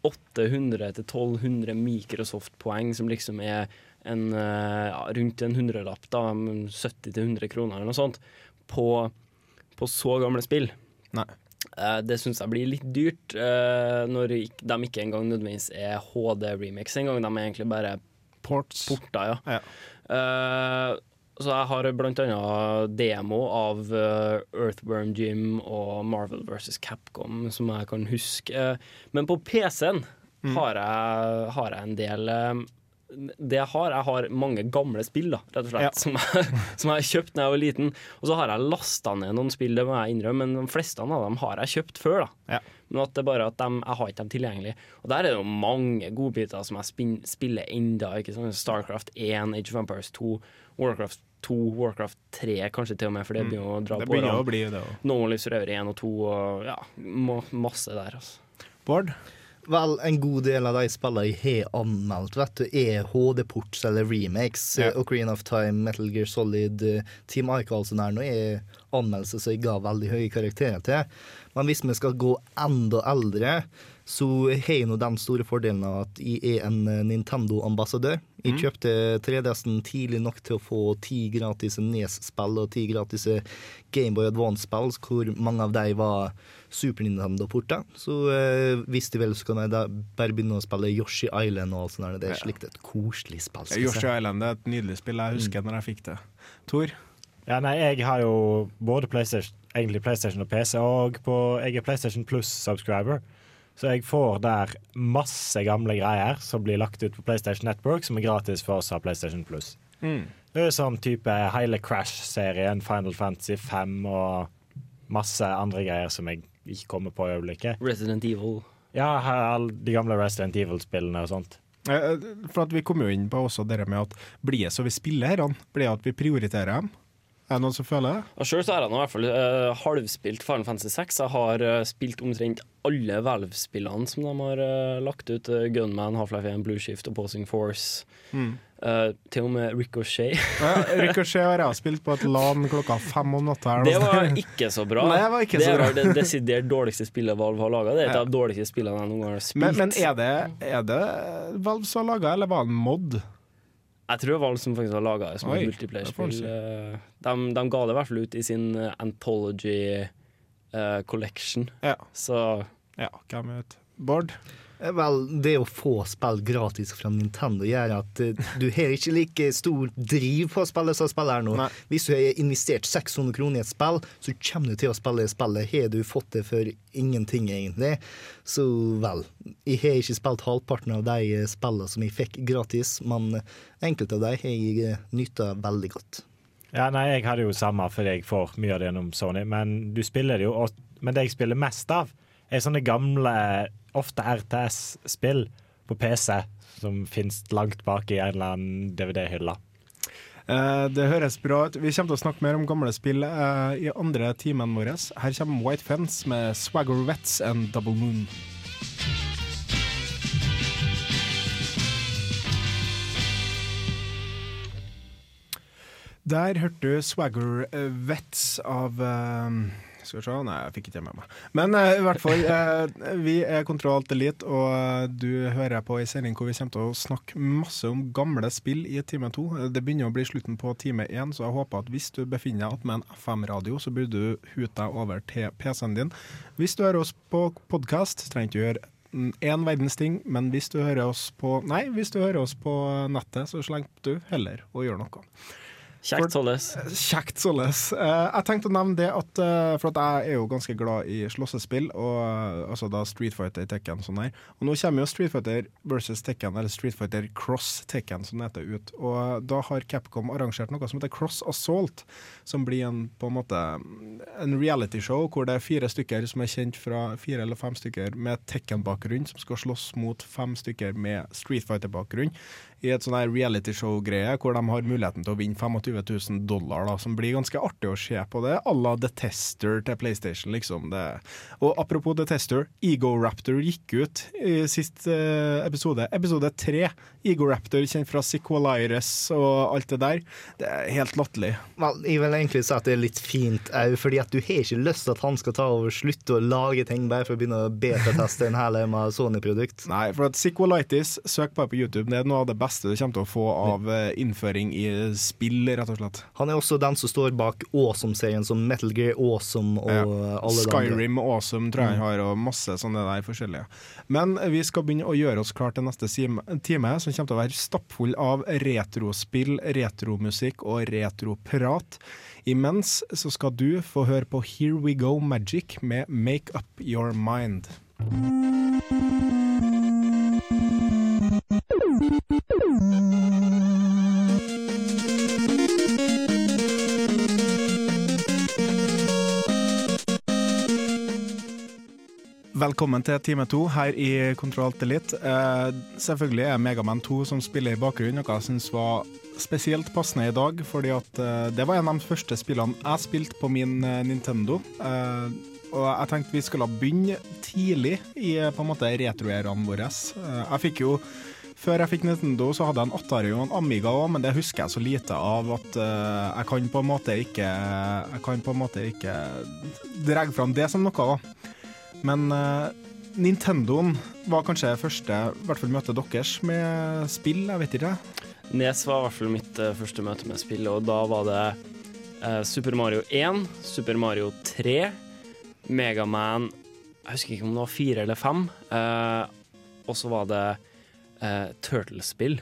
800-1200 Microsoft-poeng, som liksom er en, eh, ja, rundt en hundrelapp, da, 70-100 kroner eller noe sånt, på, på så gamle spill. Nei. Eh, Det syns jeg blir litt dyrt, eh, når de ikke engang nødvendigvis er HD-remix engang. De er egentlig bare Ports. porter, ja. Ja. Uh, så jeg har annet demo av uh, Earthworm Jim og Marvel vs. Capcom, som jeg kan huske. Uh, men på PC-en Mm. har, har jeg en del det jeg har, jeg har mange gamle spill, da, rett og slett, Ja. som, jeg, som jeg kjøpte da jeg var liten. Og så har jeg lasta ned noen spill, det må jeg innrømme, men de fleste av dem har jeg kjøpt før. da. Ja. Men at det bare at de, jeg har ikke dem tilgjengelig. Og der er det jo mange godbiter som jeg spin, spiller enda. ikke sant? Starcraft 1, Age of Empires 2, Warcraft 2, Warcraft 3 kanskje til og med, for det begynner å dra Mm. Det på begynner å årene. bli det òg. No Lives Forever 1 og 2 og ja, masse der, altså. Bård? Vel, en god del av de spillene jeg har anmeldt, vet du, er HD-ports eller remakes. Ja. Ocarina of Time, Metal Gear Solid, eh, Team Ica og sånn her nå er anmeldelser som jeg ga veldig høye karakterer til. Men hvis vi skal gå enda eldre, så har jeg nå den store fordelen av at jeg er en eh, Nintendo-ambassadør. Jeg kjøpte 3DS-en tidlig nok til å få ti gratis Nes-spill og ti gratis Gameboy Advance-spill, hvor mange av de var Super Nintendo-porta. Så eh, hvis de vil, så kan jeg da bare begynne å spille Yoshi Island og alt sånt. der. Det er slikt et koselig spill. Yoshi Island, Island er et nydelig spill. Jeg husker når jeg fikk det. Tor? Ja, nei, jeg har jo både PlayStation, egentlig PlayStation og PC, og på, jeg er PlayStation Plus-subscriber. Så jeg får der masse gamle greier som blir lagt ut på PlayStation Network, som er gratis for oss av PlayStation Plus. Det er sånn type hele Crash-serien, Final Fantasy 5 og masse andre greier som jeg ikke kommer på i øyeblikket. Resident Evil. Ja, alle de gamle Resident Evil-spillene og sånt. Eh, For at Vi kom jo inn på også det med at blir det så vi spiller her, blir det at vi prioriterer dem? Er det noen som føler det? Sjøl har jeg i hvert fall uh, halvspilt Final Fantasy 6. Jeg har uh, spilt omtrent alle Valve-spillene som de har uh, lagt ut. Gunman, Half-Life 1, Blue Shift, og Posing Force. Mm. Eh, til og med Ricochet. Ja, Ricochet har jeg spilt på et LAN klokka fem om natta. Det var ikke så bra. Nei, det var ikke det så bra. det desidert dårligste spillet Valve har laga. Det er et av de dårligste spillene jeg noen gang har spilt. Men, men er, det, er det Valve som har laga, eller var det en mod? Jeg tror det var Valve som faktisk har laga det som et multiplayerspill. multiplayer-spill. Eh, De, de ga det i hvert fall ut i sin eh, Anthology uh, Collection. Ja. Så Ja, hvem vet. Bård? Eh, Vel, det å få spill gratis fra Nintendo gjør at eh, du har ikke like stor driv på å spille som spiller nå. Nei. Hvis du har investert 600 kroner i et spill, så kommer du til å spille spillet. Har du fått det for ingenting, egentlig, så vel. Jeg har ikke spilt halvparten av de eh, spillene som jeg fikk gratis, men enkelte av dem har jeg nytta veldig godt. Ja, nei, jeg hadde jo samme for jeg får mye av det gjennom Sony, men du spiller det jo, men det jeg spiller mest av, er sånne gamle, ofte RTS-spill på PC, som finnes langt bak i en eller annen DVD-hylle. Eh, det høres bra ut. Vi kommer til å snakke mer om gamle spill eh, i andre timen vår. Her kommer White Fence med Swagger Vets and Double Moon. Der hørte du Swagger eh, Vets av eh, Skal vi se, nei, jeg fikk ikke med meg. Men uh, i hvert fall, uh, vi er Kontroll Alt Elite, og eh, du hører på en sending hvor vi kommer til å snakke masse om gamle spill i time to. Det begynner å bli slutten på time én, så jeg håper at hvis du befinner deg med en FM-radio, så burde du hute deg over til PC-en din. Hvis du hører oss på podkast, trenger du ikke gjøre én verdens ting, men hvis du hører oss på Nei, hvis du hører oss på nettet, så sleng du heller og gjør noe. Kjekt således. Kjekt således. Eh, jeg tenkte å nevne det at eh, For at jeg er jo ganske glad i slåssespill, og eh, altså da Street Fighter, Tekken sånn her. Og nå kommer jo Street Fighter versus Tekken, eller Street Fighter Cross Tekken, som det heter, ut. Og da har Capcom arrangert noe som heter Cross Assault, som blir en på en måte en realityshow hvor det er fire stykker som er kjent fra fire eller fem stykker med Tekken-bakgrunn, som skal slåss mot fem stykker med Street Fighter-bakgrunn. I et sånn her realityshow-greie hvor de har muligheten til å vinne 25 000 dollar, da, som blir ganske artig å se på. Det à la The Tester til PlayStation, liksom. Det. Og apropos The Tester, Ego Raptor gikk ut i sist eh, episode. Episode tre. Ego Raptor, kjent fra Sequaliris og alt det der. Det er helt latterlig. Well, jeg vil egentlig si at det er litt fint òg, fordi at du har ikke lyst til at han skal ta over slutte å lage ting bare for å begynne å betateste en hel haug med Sony-produkt. Nei, for at Sequalitis, søk bare på YouTube. Det er noe av det beste du kommer til å få av eh, innføring i spill, rett og slett. Han er også den som står bak Awesome-serien, som Metal Gear Awesome og Ja. alle de andre. Skyrim Awesome tror jeg han har, og masse sånne der forskjellige. Men vi skal begynne å gjøre oss klar til neste time, som kommer til å være stappfull av retrospill, retromusikk og retroprat. Imens så skal du få høre på Here We Go Magic med Make Up Your Mind. *laughs* Velkommen til time to her i Kontroll Alt Elite. Eh, selvfølgelig er Megaman 2 som spiller i bakgrunnen, noe jeg syns var spesielt passende i dag. fordi at uh, det var en av de første spillene jeg spilte på min uh, Nintendo. Og jeg tenkte vi skulle begynne tidlig i på en måte retroerene våre. Jeg fikk jo før jeg fikk Nintendo, så hadde jeg en Atari og en Amiga òg, men det husker jeg så lite av at uh, jeg kan på en måte ikke Jeg kan på en måte ikke dra fram det som noe, da. Men uh, Nintendoen var kanskje første i hvert fall møtet deres med spill, jeg vet ikke. Nes var i hvert fall mitt uh, første møte med spill, og da var det uh, Super Mario 1, Super Mario 3, Megaman Jeg husker ikke om det var fire eller fem. og så var det uh, Turtlespill.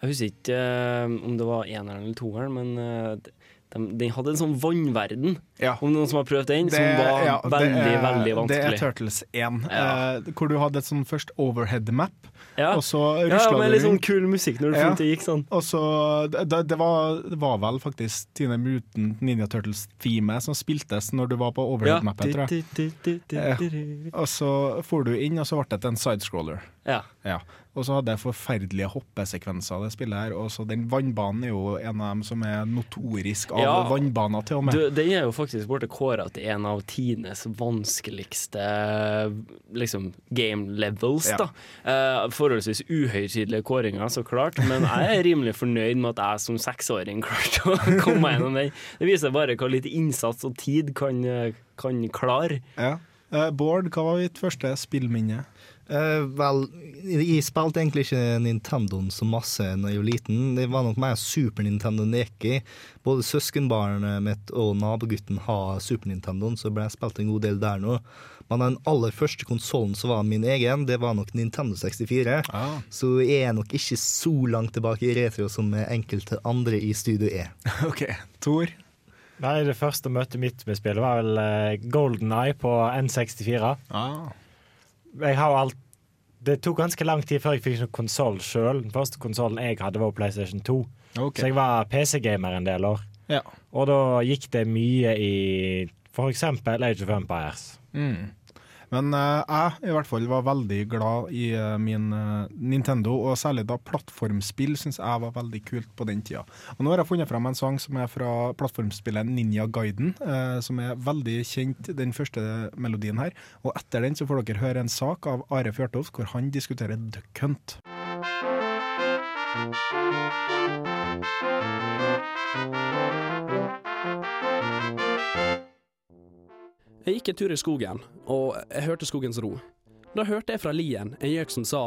Jeg husker ikke om det var eneren eller toeren, men den de, hadde en sånn vannverden. Om noen som har prøvd den, som var ja, veldig, det er, veldig Det er Turtles 1, Ja. eh, hvor du hadde et sånn først overhead map, Ja. og så Ja, rusla med litt sånn kul musikk når du Ja. det gikk sånn. Og så, det, det, var, det var vel faktisk Tine Mutant Ninja Turtles-teamet som spiltes når du var på overhead-mappet, tror jeg. Ja. Og så for du inn, og så ble det en sidescroller. Ja. Ja. Og så hadde jeg forferdelige hoppesekvenser av det spillet her. Og så den vannbanen er jo en av dem som er notorisk av Ja. vannbaner, til og med. Du, den er jo faktisk blitt kåra til en av tidenes vanskeligste liksom, game levels. Ja. eh, Forholdsvis uhøytidelige kåringer, så klart, men jeg er rimelig fornøyd med at jeg som seksåring klarte å *laughs* komme meg gjennom den. Det viser bare hva litt innsats og tid kan, eh, kan klare. Ja. Uh, Bård, hva var ditt første spillminne? Eh, vel, jeg spilte egentlig ikke Nintendoen så masse da jeg var liten. Det var nok mer Super Nintendo det gikk i. Både søskenbarnet mitt og nabogutten har Super Nintendoen, så ble jeg spilt en god del der nå. Men den aller første konsollen som var min egen, det var nok Nintendo 64. Ah. Så jeg er nok ikke så langt tilbake i retro som enkelte andre i studio er. *laughs* OK. Tor? Nei, Det første møtet mitt med spillet var vel uh, Golden Eye på N64. Ah. Jeg har alt Det tok ganske lang tid før jeg fikk noen konsoll sjøl. Den første konsollen jeg hadde, var PlayStation 2. Okay. Så jeg var PC-gamer en del år. Ja. Og da gikk det mye i f.eks. Age of Empires. Mm. Men eh, jeg i hvert fall var veldig glad i eh, min eh, Nintendo, og særlig da plattformspill syns jeg var veldig kult på den tida. Og nå har jeg funnet fram en sang som er fra plattformspillet Ninja Guiden, som er veldig kjent, den første melodien her. Og etter den så får dere høre en sak av Are Fjørtoft hvor han diskuterer Duck Hunt. Jeg gikk en tur i skogen, og jeg hørte skogens ro. Da hørte jeg fra lien en gjøk som sa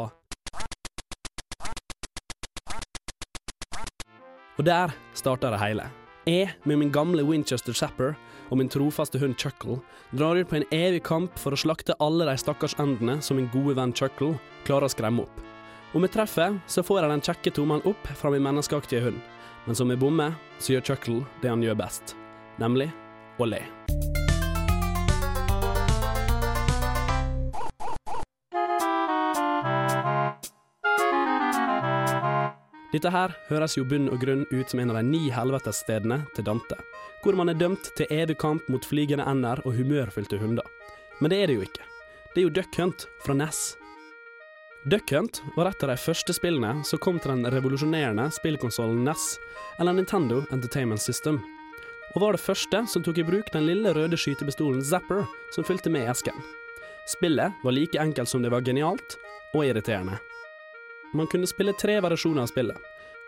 Og der starta det hele. Jeg, med min gamle Winchester Zapper og min trofaste hund Chuckle, drar ut på en evig kamp for å slakte alle de stakkars endene som min gode venn Chuckle klarer å skremme opp. Om jeg treffer, så får jeg den kjekke tommelen opp fra min menneskeaktige hund. Men som jeg bommer, så gjør Chuckle det han gjør best, nemlig å le. Dette her høres jo bunn og grunn ut som en av de ni helvetesstedene til Dante, hvor man er dømt til evig kamp mot flygende ender og humørfylte hunder. Men det er det jo ikke. Det er jo Duck Hunt fra Ness. Duck Hunt var et av de første spillene som kom til den revolusjonerende spillkonsollen NES, eller Nintendo Entertainment System, og var det første som tok i bruk den lille røde skytepistolen Zapper som fulgte med esken. Spillet var like enkelt som det var genialt, og irriterende. Man kunne spille tre versjoner av spillet.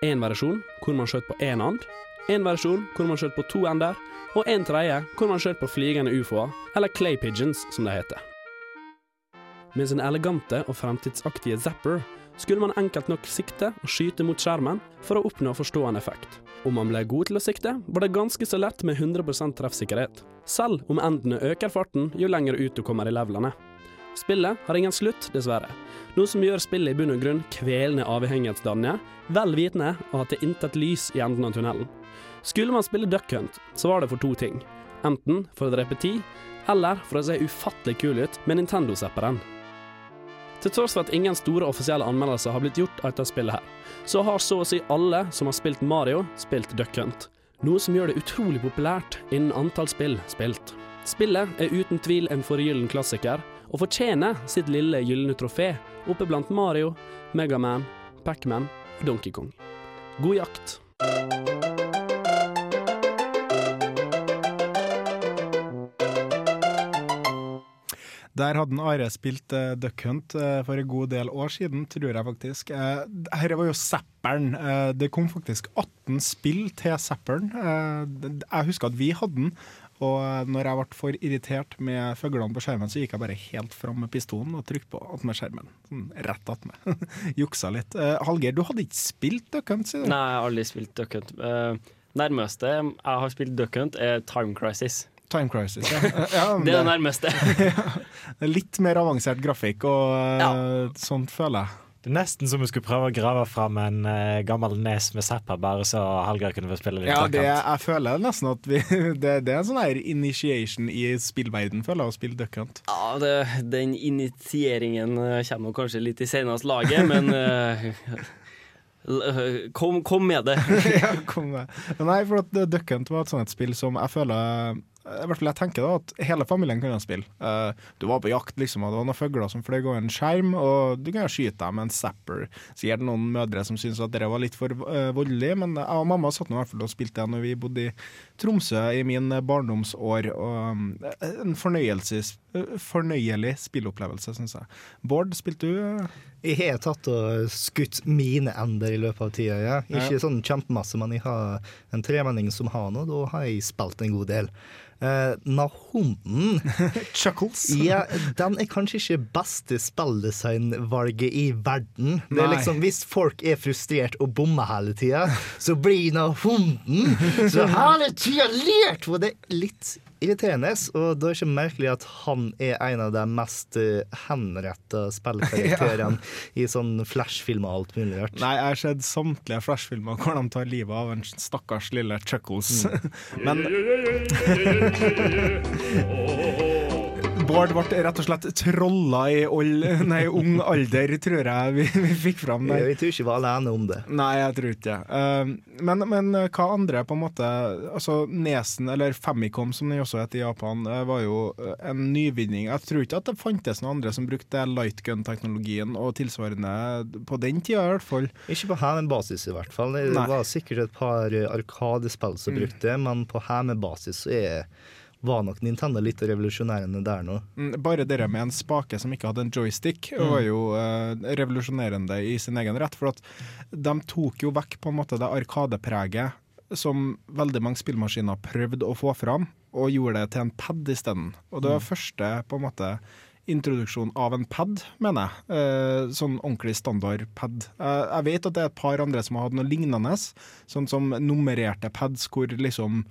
En versjon hvor man skjøt på én and, en versjon hvor man skjøt på to ender, og en tredje hvor man skjøt på flygende ufoer, eller clay pigeons som det heter. Med sin elegante og fremtidsaktige zapper skulle man enkelt nok sikte og skyte mot skjermen for å oppnå forstående effekt. Om man ble god til å sikte, var det ganske så lett med 100% treffsikkerhet, selv om endene øker farten jo lenger ut du kommer i levelene. Spillet har ingen slutt, dessverre, noe som gjør spillet i bunn og grunn kvelende avhengighetsdannende, vel vitende av at det er intet lys i enden av tunnelen. Skulle man spille Duck Hunt, så var det for to ting. Enten for å drepe tid, eller for å se ufattelig kul ut med Nintendo-zapperen. Til tross for at ingen store offisielle anmeldelser har blitt gjort av dette spillet her, så har så å si alle som har spilt Mario, spilt Duck Hunt. Noe som gjør det utrolig populært innen antall spill spilt. Spillet er uten tvil en forgyllen klassiker, og fortjener sitt lille gylne trofé oppe blant Mario, Megaman, Pacman og Donkey Kong. God jakt! Der hadde Are spilt uh, Duck Hunt uh, for en god del år siden, tror jeg faktisk. Uh, Dette var jo Zapperen. Uh, det kom faktisk 18 spill til Zapperen. jeg husker at vi hadde den. Og når jeg ble for irritert med fuglene på skjermen, så gikk jeg bare helt fram med pistolen og trykte på attmed skjermen. Sånn rett attmed. *laughs* Juksa litt. Hallgeir, du hadde ikke spilt Duck Hunt, sier du? Nei, jeg har aldri spilt Duck Hunt. nærmeste jeg har spilt Duck Hunt, er Time Crisis. Time Crisis, ja. *laughs* *laughs* ja det er det nærmeste. litt mer avansert grafikk og ja. sånt, føler jeg. Det er nesten som vi skulle prøve å grave fram en uh, gammel nes med Zappa, bare så Hallgeir kunne få spille litt Ja, det, jeg føler nesten at vi *laughs* det, det, er en sånn her initiation i spillverden, føler jeg, å spille Duck Hunt. Ja, det, den initieringen kommer kanskje litt i seneste laget, men *laughs* uh, Kom, kom, med det. *laughs* ja, kom med. Nei, for at Duck Hunt var et sånt spill som jeg føler I hvert fall jeg tenker da at hele familien kunne spille. Uh, du var på jakt, liksom, og det var noen fugler som fløy over en skjerm, og du kunne skyte dem med en zapper. Sikkert noen mødre som syntes at det var litt for uh, voldelig, men jeg og mamma satt nå i hvert fall og spilte det når vi bodde i Tromsø i min barndomsår. Og eh, en fornøyelig spillopplevelse, syns jeg. Bård, spilte du? Jeg har tatt og skutt mine ender i løpet av tida. Ja. Ikke Ja. sånn kjempemasse, men jeg har en tremenning som har noe. Da har jeg spilt en god del. Uh, Nahonden *laughs* Chuckles. Ja, den er kanskje ikke beste spilldesignvalget i verden. Det er liksom, Hvis folk er frustrert og bommer hele tida, så blir Nahonden så hele tida lært! Og det er litt irriterende, og da er det ikke merkelig at han er en av de mest uh, henretta spillkarakterene *laughs* i sånn flashfilmer og alt mulig rart. Nei, jeg har sett samtlige Flash-filmer hvor de tar livet av en stakkars lille Chuckles. *laughs* Men *laughs* Bård ble rett og slett trolla i old, nei, ung alder, tror jeg vi, vi fikk fram der. Jeg tror ikke vi var alene om det. Nei, jeg tror ikke det. Eh, men, men hva andre på en måte Altså Nesen, eller Famicom som den også heter i Japan, eh, var jo eh, en nyvinning. Jeg tror ikke at det fantes noen andre som brukte lightgun-teknologien og tilsvarende på den tida, i hvert fall. Ikke på hjemmebasis, i hvert fall. Det Nei. var sikkert et par eh, arkadespill som Mm. brukte det, men på hjemmebasis så er, var nok Nintendo litt revolusjonerende der nå. Mm, Bare det med en spake som ikke hadde en joystick, Mm. var jo eh, revolusjonerende i sin egen rett. For at de tok jo vekk på en måte det arkadepreget som veldig mange spillmaskiner prøvde å få fram, og gjorde det til en pad isteden. Og det var Mm. første på en måte introduksjon av en pad, mener jeg. Eh, sånn ordentlig standard pad. Eh, jeg vet at det er et par andre som har hatt noe lignende, sånn som nummererte pads hvor liksom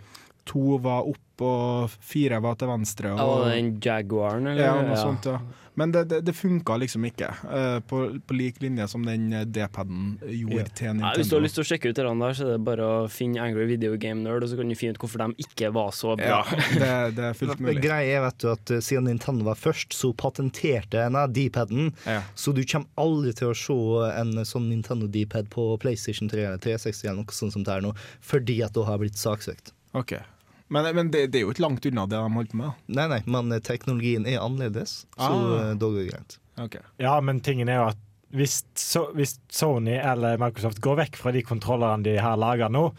to var opp og fire var til venstre. Ja, og en den Jaguaren, eller? Ja, noe sånt, ja. Men det, det, det funka liksom ikke, uh, på, på lik linje som den eh, D-paden gjorde til Nintendo. Nintendo. hvis du har lyst til å sjekke ut det der, så er det bare å finne Angry Video Game Nerd, og så kan du finne ut hvorfor de ikke var så bra. Ja, det, det er fullt *laughs* mulig. Greia er vet du, at eh, siden Nintendo var først, så patenterte en D-paden. Ja. Så du kommer aldri til å se en sånn Nintendo D-pad på PlayStation 3 eller 360 eller noe sånt som det er nå, fordi at det har blitt saksøkt. Ok. Men, men det, det er jo ikke langt unna det de holder på med. da. Nei, nei, men teknologien er annerledes, så Ah. da går det greit. Okay. Ja, men tingen er jo at hvis, so hvis Sony eller Microsoft går vekk fra de kontrollerne de her lager nå,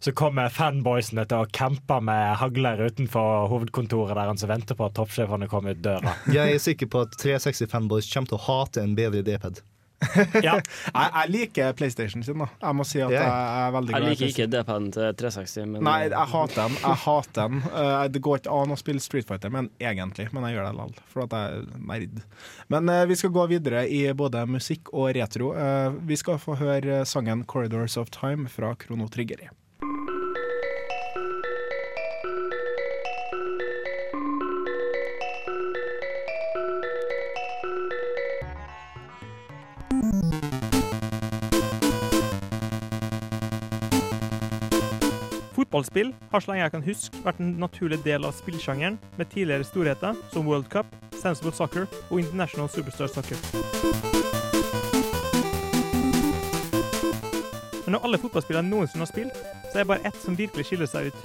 så kommer fanboysene til å campe med hagler utenfor hovedkontoret der han som venter på at toppsjefene kommer ut døra. Jeg er sikker på at 360-fanboys kommer til å hate en bedre D-pad. *laughs* Ja. Jeg, jeg liker PlayStation sin, da. Jeg må si at jeg er veldig glad i liker ikke. D-paden til 360, men Nei, jeg hater den. Jeg hater den. Uh, det går ikke an å spille Street Fighter, men egentlig. Men jeg gjør det likevel, for at jeg er nerd. Men uh, vi skal gå videre i både musikk og retro. Uh, vi skal få høre sangen 'Corridors of Time' fra Krono Triggeri. Fotballspill har så lenge jeg kan huske vært en naturlig del av spillsjangeren med tidligere storheter som World Cup, Sensible Soccer og International Superstar Soccer. Men av alle fotballspillene jeg noensinne har spilt, så er det bare ett som virkelig skiller seg ut.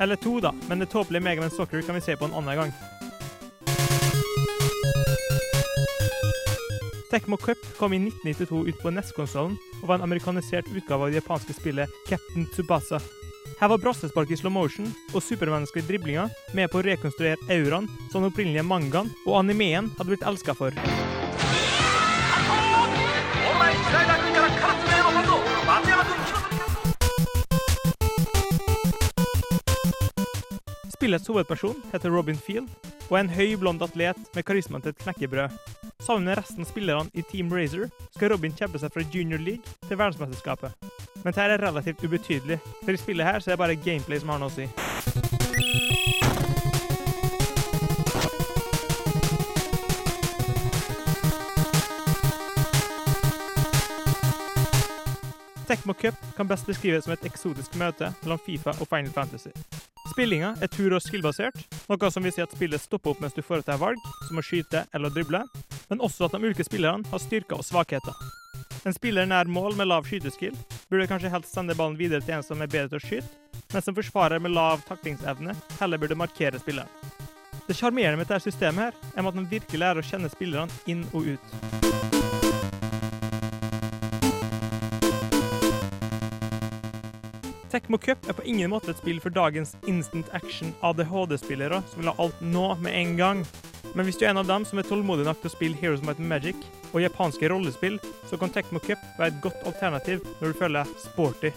Eller to, da, men det tåpelige Mega Man Soccer kan vi se på en annen gang. Tecmo Cup kom i 1992 ut på NES-konsollen og var en amerikanisert utgave av det japanske spillet Captain Tsubasa. Her var brassespark i slow motion og supermenneskelige driblinger med på å rekonstruere auraen som den opprinnelige mangaen og animeen hadde blitt elska for. Spillets hovedperson heter Robin Field og er en høy, blond atlet med karisma til et knekkebrød. Sammen med resten av spillerne i Team Razor skal Robin kjempe seg fra junior league til verdensmesterskapet. Men dette er relativt ubetydelig, for i spillet her så er det bare gameplay som har noe å si. Tecmo Cup kan best beskrives som et eksotisk møte mellom Fifa og Final Fantasy. Spillinga er tur- og skill-basert, noe som vil si at spillet stopper opp mens du foretar valg, som å skyte eller drible, men også at de ulike spillerne har styrker og svakheter. En spiller nær mål med lav skyteskill burde kanskje helst sende ballen videre til en som er bedre til å skyte, men som forsvarer med lav taklingsevne heller burde markere spilleren. Det sjarmerende med dette systemet her, er at man virkelig lærer å kjenne spillerne inn og ut. Tecmo Cup er på ingen måte et spill for dagens instant action ADHD-spillere som vil ha alt nå med en gang. Men hvis du er en av dem som er tålmodig nok til å spille Heroes Might Magic og japanske rollespill, så kan Tecmo Cup være et godt alternativ når du føler deg sporty.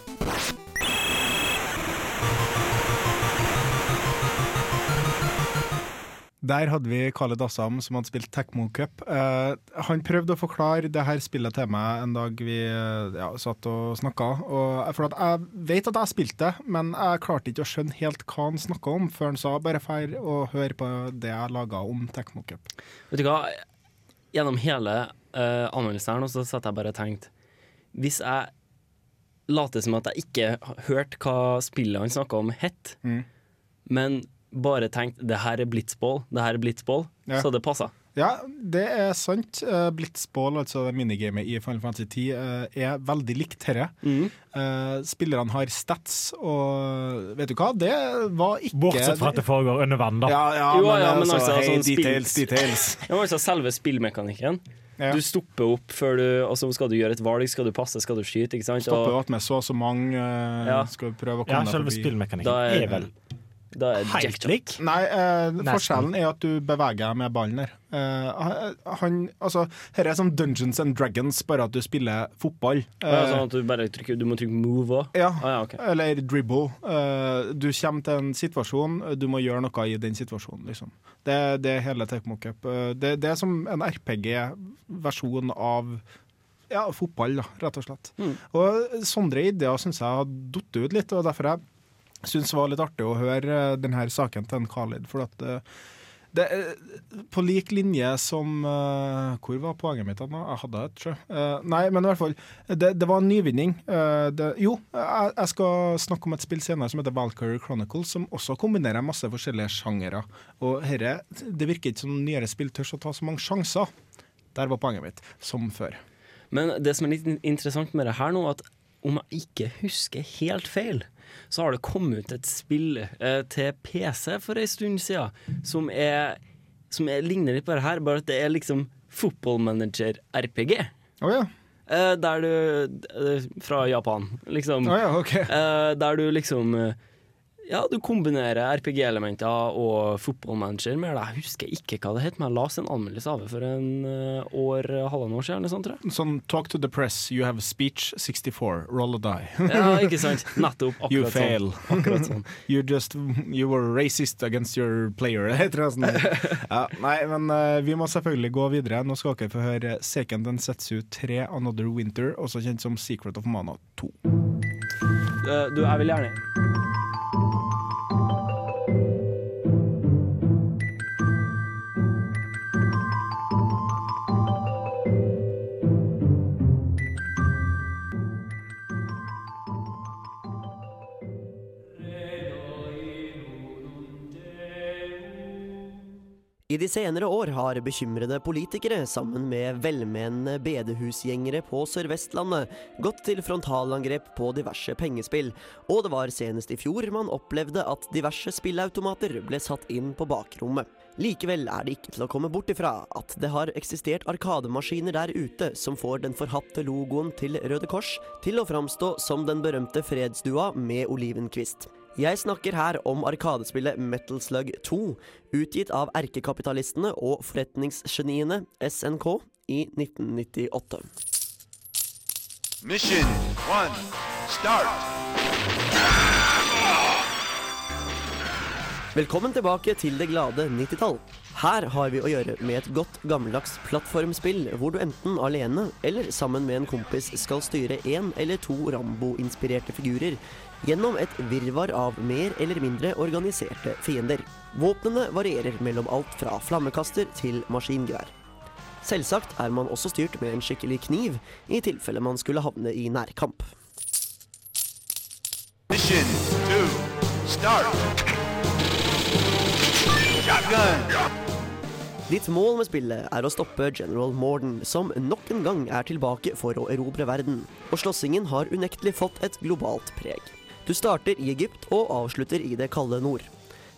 Der hadde vi Khaled Assam som hadde spilt Tecmo Cup. Eh, han prøvde å forklare det her spillet til meg en dag vi eh, ja, satt og snakka. For at jeg vet at jeg spilte det, men jeg klarte ikke å skjønne helt hva han snakka om, før han sa bare feir og hør på det jeg laga om Tecmo Cup. Vet du hva? Gjennom hele uh, anmeldelsen her nå, så satt jeg bare og tenkte Hvis jeg later som at jeg ikke hørte hva spillet han snakka om, het, Mm. men bare tenkte det her er blitzball, det her er blitzball, Ja. så det passa. Ja, det er sant. Uh, Blitzball, altså det minigamet i Final Fantasy 10, eh, er veldig likt dette. Mm. spillerne har stats, og vet du hva, det var ikke Bortsett fra at det foregår under vann, da. Ja, ja, Jo, men, ja, men altså, altså, spill- details, details. *laughs* Ja, men altså selve spillmekanikken. Ja. Du stopper opp før du altså Skal du gjøre et valg, skal du passe, skal du skyte, ikke sant? Stopper opp med så og så mange, Ja. skal prøve å komme Ja, komme forbi. selve spillmekanikken er- er vel da er helt lik. Nei, eh, forskjellen er at du beveger deg med ballen der. Eh, han, altså, her er som Dungeons and Dragons, bare at du spiller fotball. Ja, Eh, sånn at du bare trykker Du må trykke move òg? Ja, Ah, ja, okay. eller dribble. Eh, du kommer til en situasjon, du må gjøre noe i den situasjonen, liksom. Det, det er hele Tecmo Cup. Eh, det, det er som en RPG-versjon av ja, fotball, da, rett og slett. Mm. Og sånne ideer syns jeg har datt ut litt, og derfor jeg syns var litt artig å høre denne saken til en Khalid. For at eh, det er på lik linje som eh, Hvor var poenget mitt? Anna? Jeg hadde et, sjø. Eh, nei, men i hvert fall. Det, det var en nyvinning. Eh, det, jo, jeg, jeg skal snakke om et spill senere som heter Valkyrie Chronicles, som også kombinerer masse forskjellige sjangere. Og herre, det virker ikke som nyere spill tør å ta så mange sjanser. Der var poenget mitt, som før. Men det som er litt interessant med det her nå, at om jeg ikke husker helt feil, så har det kommet ut et spill eh, til PC for ei stund siden som, er, som er, ligner litt på det her, bare at det er liksom Football Manager-RPG. Oh, ja. Eh, der du eh, Fra Japan, liksom. Oh, ja, okay. Eh, der du liksom eh, Ja, du kombinerer RPG-elementer og fotballmanager med det. Jeg husker ikke hva det het, men jeg la en anmeldelse av det for en eh, år, halvannet år siden. Sånn, tror jeg. Sånn talk to the press, you have speech 64, roll a die. Ja, ikke sant? Nettopp. *laughs* Akkurat You sånn. fail. Akkurat sånn. *laughs* you just You were racist against your player. *laughs* sånn. Ja, nei, men uh, vi må selvfølgelig gå videre. Nå skal dere få høre Seiken Densetsu 3 Another Winter, også kjent som Secret of Mana 2. Uh, du, jeg vil gjerne I de senere år har bekymrede politikere sammen med velmenende bedehusgjengere på Sør-Vestlandet gått til frontalangrep på diverse pengespill, og det var senest i fjor man opplevde at diverse spillautomater ble satt inn på bakrommet. Likevel er det ikke til å komme bort ifra at det har eksistert arkademaskiner der ute som får den forhatte logoen til Røde Kors til å framstå som den berømte fredsdua med olivenkvist. Jeg snakker her om arkadespillet Metal Slug 2, utgitt av erkekapitalistene og forretningsgeniene SNK i 1998. Mission one, start. Velkommen tilbake til det glade 90-tall. Her har vi å gjøre med et godt gammeldags plattformspill hvor du enten alene eller sammen med en kompis skal styre én eller to Rambo-inspirerte figurer gjennom et virvar av mer eller mindre organiserte fiender. Våpnene varierer mellom alt fra flammekaster til maskingevær. Selvsagt er man også styrt med en skikkelig kniv i tilfelle man skulle havne i nærkamp. Mission two, start. Shotgun. Ditt mål med spillet er å stoppe General Morden, som nok en gang er tilbake for å erobre verden. Og slåssingen har unektelig fått et globalt preg. Du starter i Egypt og avslutter i det kalde nord.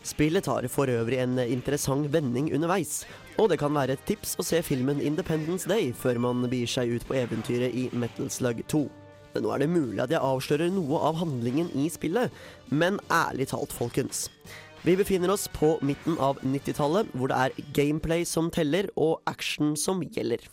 Spillet tar for øvrig en interessant vending underveis, og det kan være et tips å se filmen Independence Day før man begir seg ut på eventyret i Metal Slug 2. Men nå er det mulig at jeg avslører noe av handlingen i spillet, men ærlig talt, folkens. Vi befinner oss på midten av 90-tallet, hvor det er gameplay som teller og action som gjelder.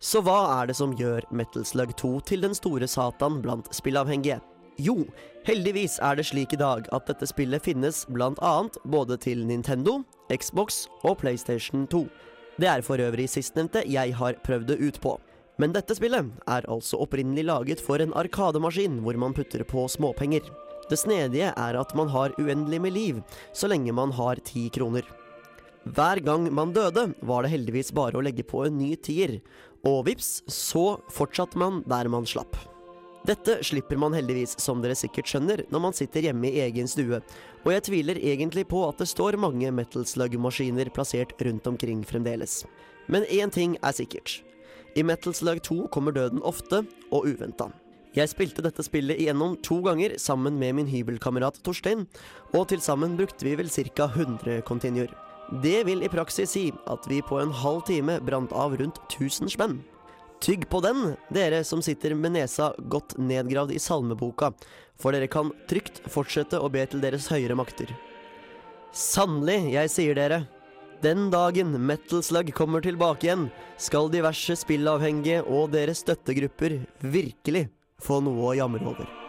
Så hva er det som gjør Metal Slug 2 til den store satan blant spillavhengige? Jo, heldigvis er det slik i dag at dette spillet finnes annet både til Nintendo, Xbox og PlayStation 2. Det er for øvrig sistnevnte jeg har prøvd det ut på. Men dette spillet er altså opprinnelig laget for en arkademaskin hvor man putter på småpenger. Det snedige er at man har uendelig med liv så lenge man har ti kroner. Hver gang man døde, var det heldigvis bare å legge på en ny tier, og vips, så fortsatte man der man slapp. Dette slipper man heldigvis, som dere sikkert skjønner, når man sitter hjemme i egen stue, og jeg tviler egentlig på at det står mange Metal Slug-maskiner plassert rundt omkring fremdeles. Men én ting er sikkert. I Metal Slug 2 kommer døden ofte og uventa. Jeg spilte dette spillet igjennom to ganger sammen med min hybelkamerat Torstein, og til sammen brukte vi vel ca. 100 continuer. Det vil i praksis si at vi på en halv time brant av rundt 1000 spenn. Tygg på den, dere som sitter med nesa godt nedgravd i salmeboka, for dere kan trygt fortsette å be til deres høyere makter. Sannelig, jeg sier dere, den dagen Metal Slug kommer tilbake igjen, skal diverse spillavhengige og deres støttegrupper virkelig få noe å jamre over.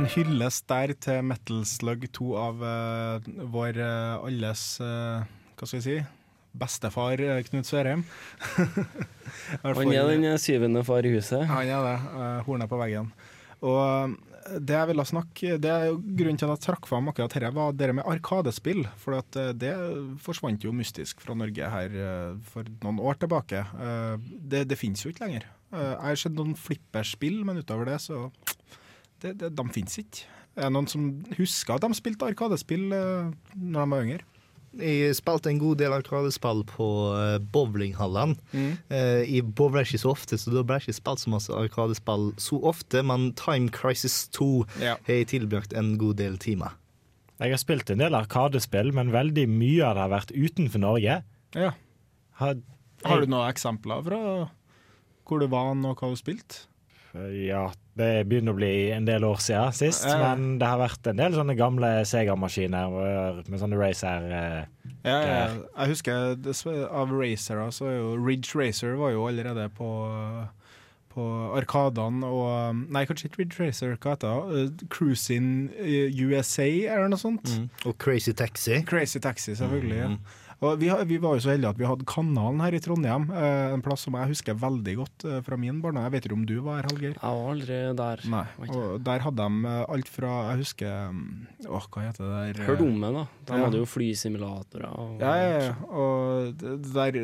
En hyllest der til Metal Slug 2 av uh, vår uh, alles uh, Hva skal vi si? Bestefar Knut Sørheim. *laughs* Han er den syvende far i huset. Han er det. Uh, Hornet på veggen. Og det jeg ville snakke Det er jo grunnen til at jeg trakk fram akkurat dette, var det med arkadespill. For at det forsvant jo mystisk fra Norge her for noen år tilbake. Det, det finnes jo ikke lenger. Jeg har sett noen flipperspill, men utover det så det, det, De finnes ikke. Er det noen som husker at de spilte arkadespill uh, når de var yngre? Jeg spilte en god del arkadespill på uh, bowlinghallene. Mm. Uh, jeg bowler ikke så ofte, så da ble jeg ikke spilt så masse arkadespill så ofte, men Time Crisis 2 har jeg tilbrakt en god del timer. Jeg har spilt en del arkadespill, men veldig mye av det har vært utenfor Norge. Ja. Har, Har du noen eksempler fra hvor du var og hva du spilte? Ja, det begynner å bli en del år siden sist, Ja, ja. men det har vært en del sånne gamle Sega-maskiner med sånne racer eh, Ja, ja, ja. Jeg husker det, av racere, så er jo Ridge Racer var jo allerede på på Arkadene og Nei, kanskje ikke Ridge Racer, hva heter det? Uh, Cruising eh, USA, eller noe sånt? Og Crazy Taxi. Crazy Taxi, selvfølgelig. Mm. ja. Og vi, vi var jo så heldige at vi hadde Kanalen her i Trondheim, eh, en plass som jeg husker veldig godt eh, fra min barndom. Jeg vet ikke om du var her, Hallgeir? Jeg var aldri der. Nei. Og der hadde de eh, alt fra Jeg husker mm, Åh, hva heter det der? Hørte om det, da. De Ja. hadde jo flysimulatorer. Og Ja, ja, ja. Og det der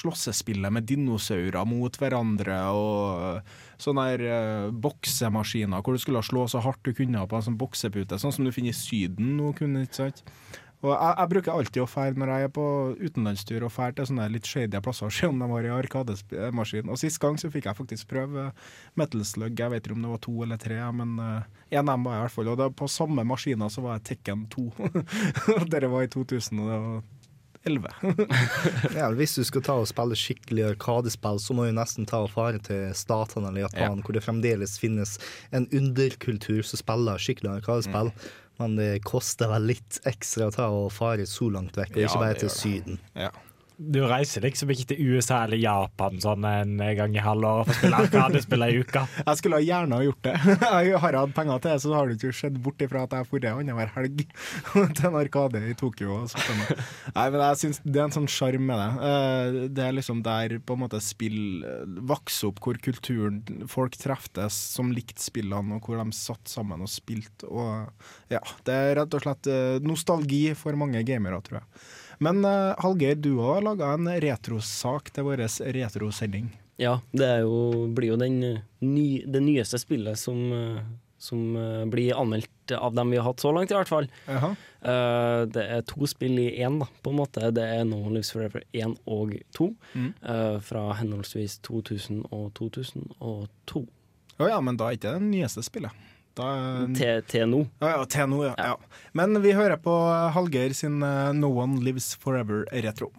slåssespillet med dinosaurer mot hverandre og sånne der boksemaskiner hvor du skulle slå så hardt du kunne på en sånn boksepute, sånn som du finner i Syden nå, kunne, ikke sant? Og jeg, jeg bruker alltid å fære når jeg er på utenlandstur og fære til sånne litt shady plasser og *laughs* se om de har en arkademaskin. Og sist gang så fikk jeg faktisk prøve Metal Slug, jeg vet ikke om det var to eller tre, men uh, en av dem var jeg i hvert fall. Og det, på samme maskiner så var jeg Tekken 2. *laughs* Dere Dette var i 2011. *laughs* Ja, hvis du skal ta og spille skikkelig arkadespill, så må du nesten ta og fare til statene eller Japan, hvor det fremdeles finnes en underkultur som spiller skikkelig arkadespill. Men det koster vel litt ekstra å ta og fare så langt vekk, og Ja, ikke bare til Syden. Ja. Du reiser liksom ikke til USA eller Japan sånn en gang i halvåret for å spille arkadespill ei uke. *laughs* Jeg skulle gjerne ha gjort det. *laughs* Jeg har hatt penger til det, så har det ikke skjedd bort ifra at jeg har dratt annenhver helg *laughs* til en arkade i Tokyo. Nei, men jeg synes Det er en sånn sjarm med det. Eh, Det er liksom der på en måte spill eh, vokser opp, hvor kulturen Folk treftes som likte spillene, og hvor de satt sammen og spilte. Og ja, Det er rett og slett eh, nostalgi for mange gamere, tror jeg. Men uh, Hallgeir, du har laga en retrosak til vår retrosending. Ja, det er jo, blir jo den eh, ny, det nyeste spillet som, eh, som blir anmeldt av dem vi har hatt så langt, i hvert fall. Eh, det er to spill i én, da, på en måte. Det er No One Lives Forever 1 og 2, Mm. Uh, fra henholdsvis 2000 og 2002. Å ja, men da er ikke det det nyeste spillet. Da, Til, til. Ja, ja, TNO, ja, ja. ja. Men vi hører på Hallgeir sin eh, No One Lives Forever retro.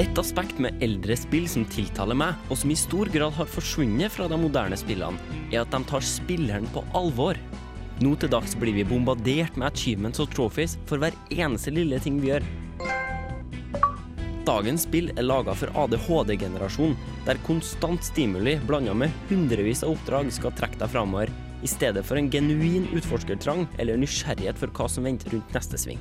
Et aspekt med eldre spill som tiltaler meg, og som i stor grad har forsvunnet fra de moderne spillene, er at de tar spilleren på alvor. Nå til dags blir vi bombardert med achievements og trophies for hver eneste lille ting vi gjør. Dagens spill er laga for ADHD-generasjonen, der konstant stimuli blanda med hundrevis av oppdrag skal trekke deg framover, i stedet for en genuin utforskertrang eller nysgjerrighet for hva som venter rundt neste sving.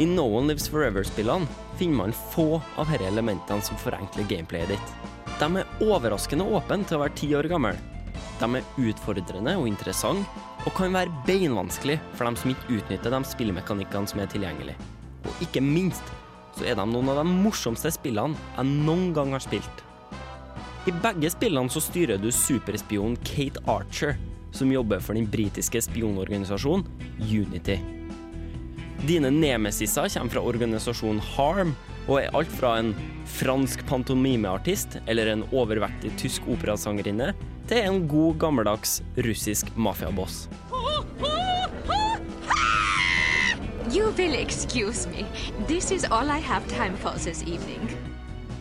I No One Lives Forever-spillene finner man få av disse elementene som forenkler gameplayet ditt. De er overraskende åpne til å være ti år gamle. De er utfordrende og interessante, og kan være beinvanskelig for dem som ikke utnytter de spillmekanikkene som er tilgjengelige. Og ikke minst så er de noen av de morsomste spillene jeg noen gang har spilt. I begge spillene så styrer du superspionen Kate Archer, som jobber for den britiske spionorganisasjonen Unity. Dine nemesiser kommer fra organisasjonen Harm, og er alt fra en fransk pantomimeartist eller en overvektig tysk operasangerinne til en god, gammeldags russisk mafiaboss. You will excuse me. This is all I have time for this evening.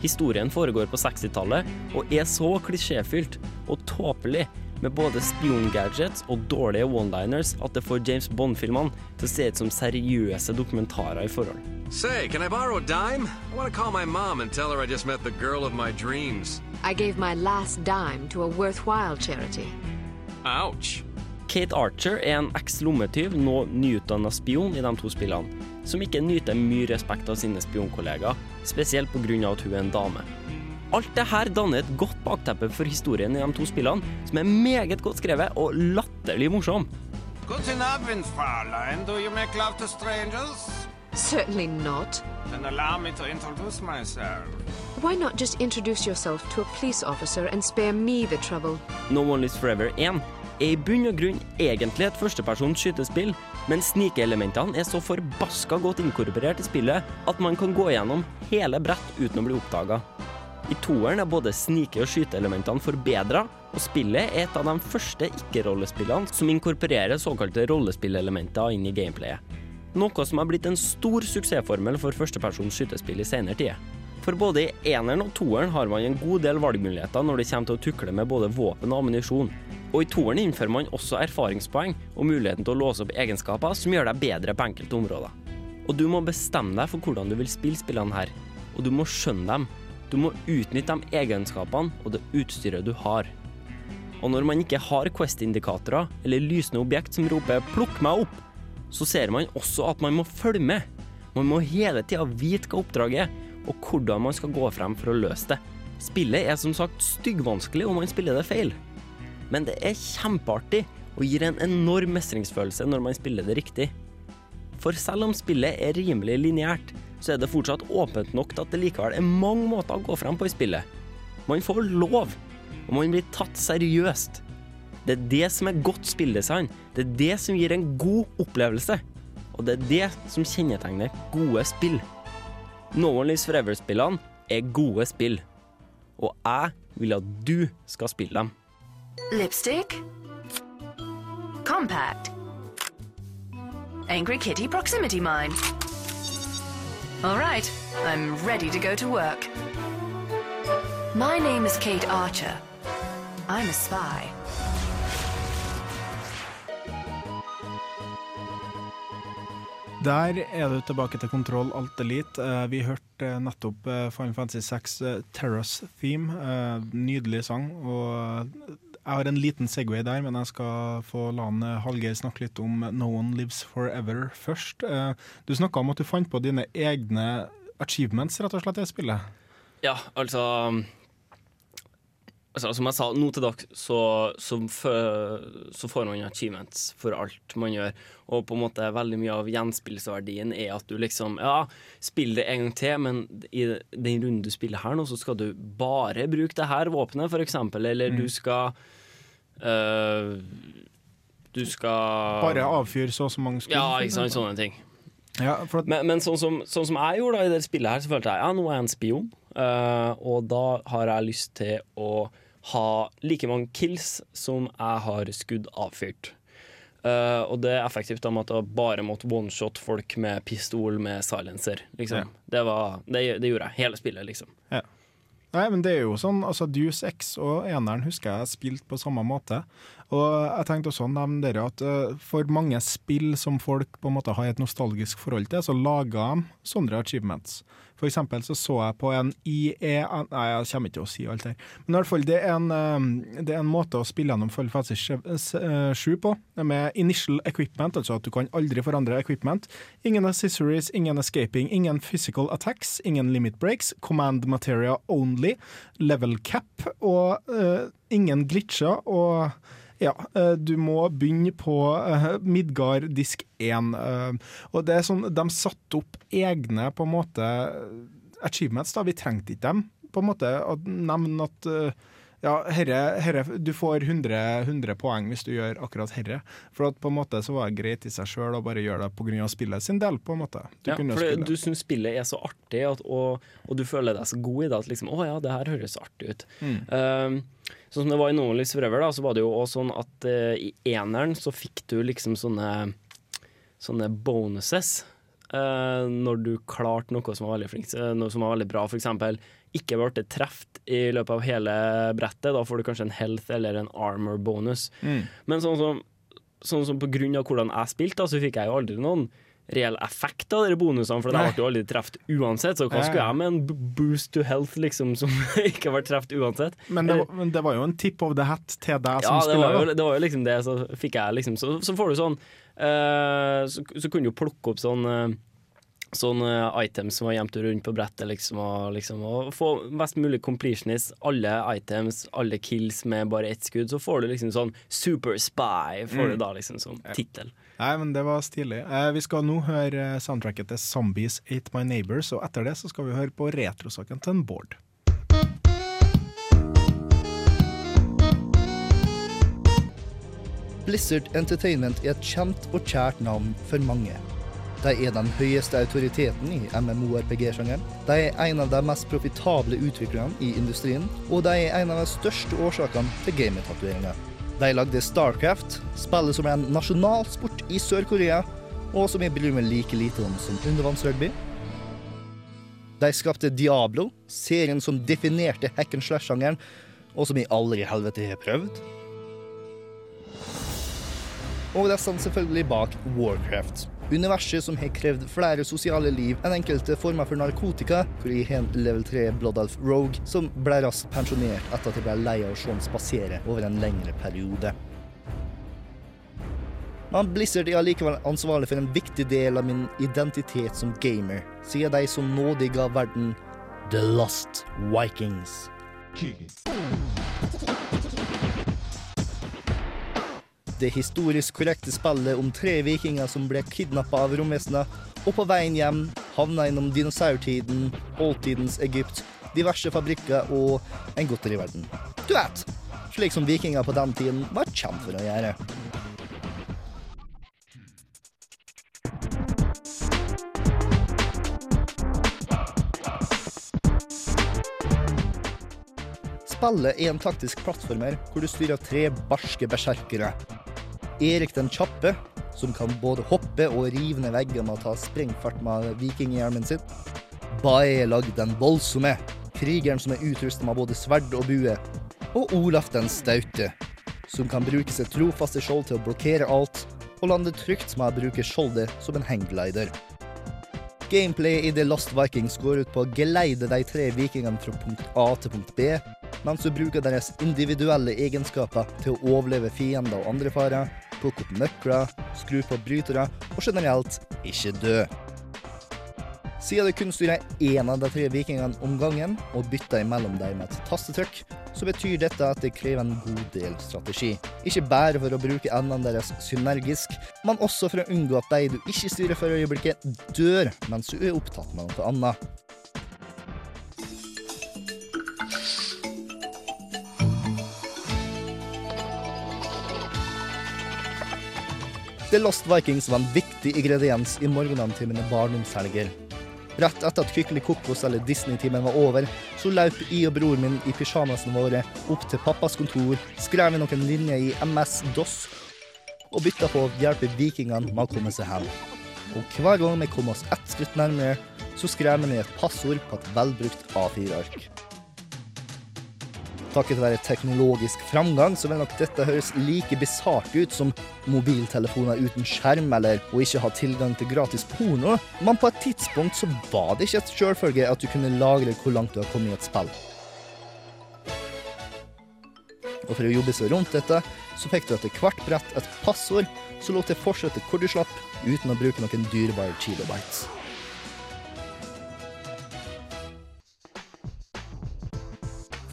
Historien foregår på 60-tallet og er så klisjéfylt og tåpelig med både spiongadgets og dårlige one-liners at det får James Bond-filmene til å se ut som seriøse dokumentarer i forhold. Say, can I borrow a dime? I want to call my mom and tell her I just met the girl of my dreams. I gave my last dime to a worthwhile charity. Ouch. Kate Archer er en eks-lommetyv, nå nyutdanna spion i de to spillene, som ikke nyter mye respekt av sine spionkollegaer, spesielt pga. at hun er en dame. Alt det her danner et godt bakteppe for historien i de to spillene, som er meget godt skrevet og latterlig morsom. Guten Abend, Fräulein. Do you make love to strangers? Certainly not. Then allow me to introduce myself. Why not just introduce yourself to a police officer and spare me the trouble? No One Lives Forever 1 er i bunn og grunn egentlig et førstepersons skytespill, men snikeelementene er så forbaska godt inkorporert i spillet at man kan gå gjennom hele brett uten å bli oppdaga. I toeren er både snike- og skyteelementene forbedra, og spillet er et av de første ikke-rollespillene som inkorporerer såkalte rollespillelementer inn i gameplayet. Noe som har blitt en stor suksessformel for førstepersons skytespill i senere tid. For både i eneren og toeren har man en god del valgmuligheter når det kommer til å tukle med både våpen og ammunisjon. Og i toeren innfører man også erfaringspoeng og muligheten til å låse opp egenskaper som gjør deg bedre på enkelte områder. Og du må bestemme deg for hvordan du vil spille spillene her, og du må skjønne dem. Du må utnytte de egenskapene og det utstyret du har. Og når man ikke har Quest-indikatorer eller lysende objekt som roper 'plukk meg opp', så ser man også at man må følge med. Man må hele tida vite hva oppdraget er, og hvordan man skal gå frem for å løse det. Spillet er som sagt styggvanskelig om man spiller det feil. Men det er kjempeartig og gir en enorm mestringsfølelse når man spiller det riktig. For selv om spillet er rimelig lineært, så er det fortsatt åpent nok til at det likevel er mange måter å gå frem på i spillet. Man får lov, og man blir tatt seriøst. Det er det som er godt spilldesign. Det er det som gir en god opplevelse. Og det er det som kjennetegner gode spill. No One Lives Forever-spillene er gode spill. Og jeg vil at du skal spille dem. Lipstick? Compact? Angry Kitty proximity mine? All right, I'm ready to go to work. My name is Kate Archer. I'm a spy. Der er du tilbake til Kontroll Alt Elite. Eh, Vi hørte eh, nettopp eh, Final Fantasy 6 Terrace Theme. Nydelig sang. Og jeg har en liten Segway der, men jeg skal få la eh, Hallgeir snakke litt om No One Lives Forever først. Eh, Du snakka om at du fant på dine egne achievements rett og slett i spillet. Ja, altså altså, Som jeg sa, nå til dags så, så, så får man achievements for alt man gjør. Og på en måte veldig mye av gjenspillsverdien er at du liksom Ja, spill det en gang til, men i den runden du spiller her nå, så skal du bare bruke det her våpenet, eksempel. Eller Mm. du skal øh, Du skal Bare avfyr så og så mange skudd. Ja, ikke sant. Sånne ting. Ja, at, Men, men sånn, som, sånn som jeg gjorde da i det spillet her, så følte jeg ja, nå er jeg en spion. Uh, og da har jeg lyst til å ha like mange kills som jeg har skudd avfyrt. Uh, og det er effektivt da med at jeg bare måtte one-shot folk med pistol med silencer. Liksom. Ja. Det, var, det, det gjorde jeg hele spillet, liksom. Ja. Nei, men det er jo sånn, altså Deuce X og eneren husker jeg spilt på samme måte. Og jeg tenkte også å nevne dere at eh, for mange spill som folk på en måte har et nostalgisk forhold til, så laga de sånne achievements. For eksempel så så jeg på en IE Nei, jeg kommer ikke til å si alt her. Men i hvert fall, det er en, eh, det er en måte å spille gjennom Full Fantasy 7 på, med initial equipment, altså at du kan aldri forandre equipment. Ingen accessories, ingen escaping, ingen physical attacks, ingen limit breaks, command materia only, level cap og uh, ingen glitcher. og ja, eh, du må begynne på eh, Midgard disk 1. eh, og det er sånn, de satte opp egne på en måte achievements, da. Vi trengte ikke dem. På en måte nevne at ja, herre, herre, du får 100, 100 poeng hvis du gjør akkurat herre. For at på en måte så var det greit i seg sjøl å bare gjøre det pga. spillet sin del, på en måte. Du Ja, for spille. du syns spillet er så artig, at, og, og du føler deg så god i det at liksom, å ja, det her høres artig ut. Mm. Uh, sånn som det var i Noen Lives Forever, da, så var det jo også sånn at uh, i eneren så fikk du liksom sånne, sånne bonuses. Uh, når du klarte noe som var veldig flink, eh, noe som var veldig bra, eksempel ikke ble truffet i løpet av hele brettet, da får du kanskje en health eller en armor bonus. Mm. Men sånn som, sånn som på grunn av hvordan jeg spilte, så fikk jeg jo aldri noen reell effekt av de bonusene, for jeg ble jo aldri truffet uansett. Så hva skulle jeg med en boost to health liksom, som *laughs* ikke ble truffet uansett? Men det, var, men det var jo en tip of the hat til deg Ja, som det spiller. var, jo, det var jo liksom det. Så fikk jeg liksom Så, så får du sånn uh, så, så kunne du plukke opp sånn eh, Sånne items som var gjemt rundt på brettet, liksom, og, liksom, og få mest mulig completionist. Alle items, alle kills med bare ett skudd. Så får du liksom sånn Super Spy, får Mm. du da liksom som tittel. Nei, men det var stilig. Eh, vi skal nå høre eh, soundtracket til Zombies Ate My Neighbors, og etter det så skal vi høre på retrosaken til en Bård. Blizzard Entertainment er et kjent og kjært navn for mange. De er den høyeste autoriteten i MMORPG-sjangeren. De er en av de mest profitable utviklerne i industrien, og de er en av de største årsakene til gamertatoveringer. De lagde Starcraft, spillet som er en nasjonalsport i Sør-Korea, og som jeg bryr meg like lite om som undervannsrugby. De skapte Diablo, serien som definerte hack and slash-sjangeren, og som jeg aldri i helvete har prøvd. Og de står selvfølgelig bak Warcraft. Universet som har krevd flere sosiale liv enn enkelte former for narkotika, hvor jeg har en level 3 Blood Elf Rogue som ble raskt pensjonert etter at jeg ble lei av å se han spasere over en lengre periode. Men Blizzard er allikevel ansvarlig for en viktig del av min identitet som gamer, siden de som nådig ga verden The Lost Vikings. Det historisk korrekte spillet om tre vikinger som ble kidnappa av romvesener, og på veien hjem havna innom dinosaurtiden, oldtidens Egypt, diverse fabrikker og en godteriverden. Du vet, slik som vikinger på den tiden var kjent for å gjøre. Spillet er en taktisk plattformer hvor du styrer tre barske berserkere. Erik den kjappe, som kan både hoppe og rive ned vegger med å ta sprengfart med vikinghjelmen sin. Baelag den voldsomme, krigeren som er utrustet med både sverd og bue. Og Olaf den staute, som kan bruke sitt trofaste skjold til å blokkere alt, og lande trygt med å bruke skjoldet som en hangglider. Gameplay i The Lost Vikings går ut på å geleide de tre vikingene fra punkt A til punkt B, mens du bruker deres individuelle egenskaper til å overleve fiender og andre farer, plukke opp nøkler, skru på brytere og generelt ikke dø. Siden du kun styrer én av de tre vikingene om gangen og bytter imellom dem med et tastetrykk, så betyr dette at det krever en god del strategi. Ikke bare for å bruke endene deres synergisk, men også for å unngå at de du ikke styrer for øyeblikket, dør mens du er opptatt med noe annet. The Lost Vikings var en viktig ingrediens i mine barndomshelger. Rett etter at Kykeli Kokos eller Disney-timen var over, så løp jeg og broren min i pysjamasene våre opp til pappas kontor, skrev vi noen linjer i MS-DOS og bytta på å hjelpe vikingene med å komme seg hjem. Og hver gang vi kom oss ett skritt nærmere, så skrev vi ned et passord på et velbrukt A4-ark. Takket være teknologisk framgang så vil nok dette høres like bisart ut som mobiltelefoner uten skjerm eller å ikke ha tilgang til gratis porno, men på et tidspunkt så var det ikke et selvfølge at du kunne lagre hvor langt du har kommet i et spill. Og for å jobbe seg rundt dette, så fikk du etter hvert brett et passord som lot deg fortsette hvor du slapp, uten å bruke noen dyrebare kilobytes.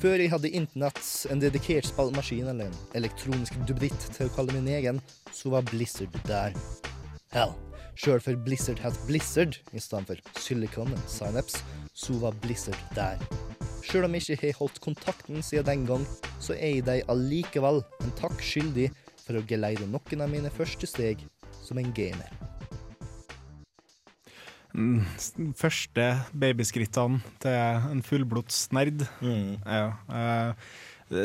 Før jeg hadde internett, en dedikert spillmaskin eller en elektronisk duppeditt til å kalle min egen, så var Blizzard der. Hell, sjøl for Blizzard het Blizzard i stedet for Silicon og Synapse, så var Blizzard der. Sjøl om jeg ikke har holdt kontakten siden den gang, så er jeg deg allikevel en takk skyldig for å geleide noen av mine første steg som en gamer. Mm, Første babyskrittene til en fullblods nerd. Ja, eh,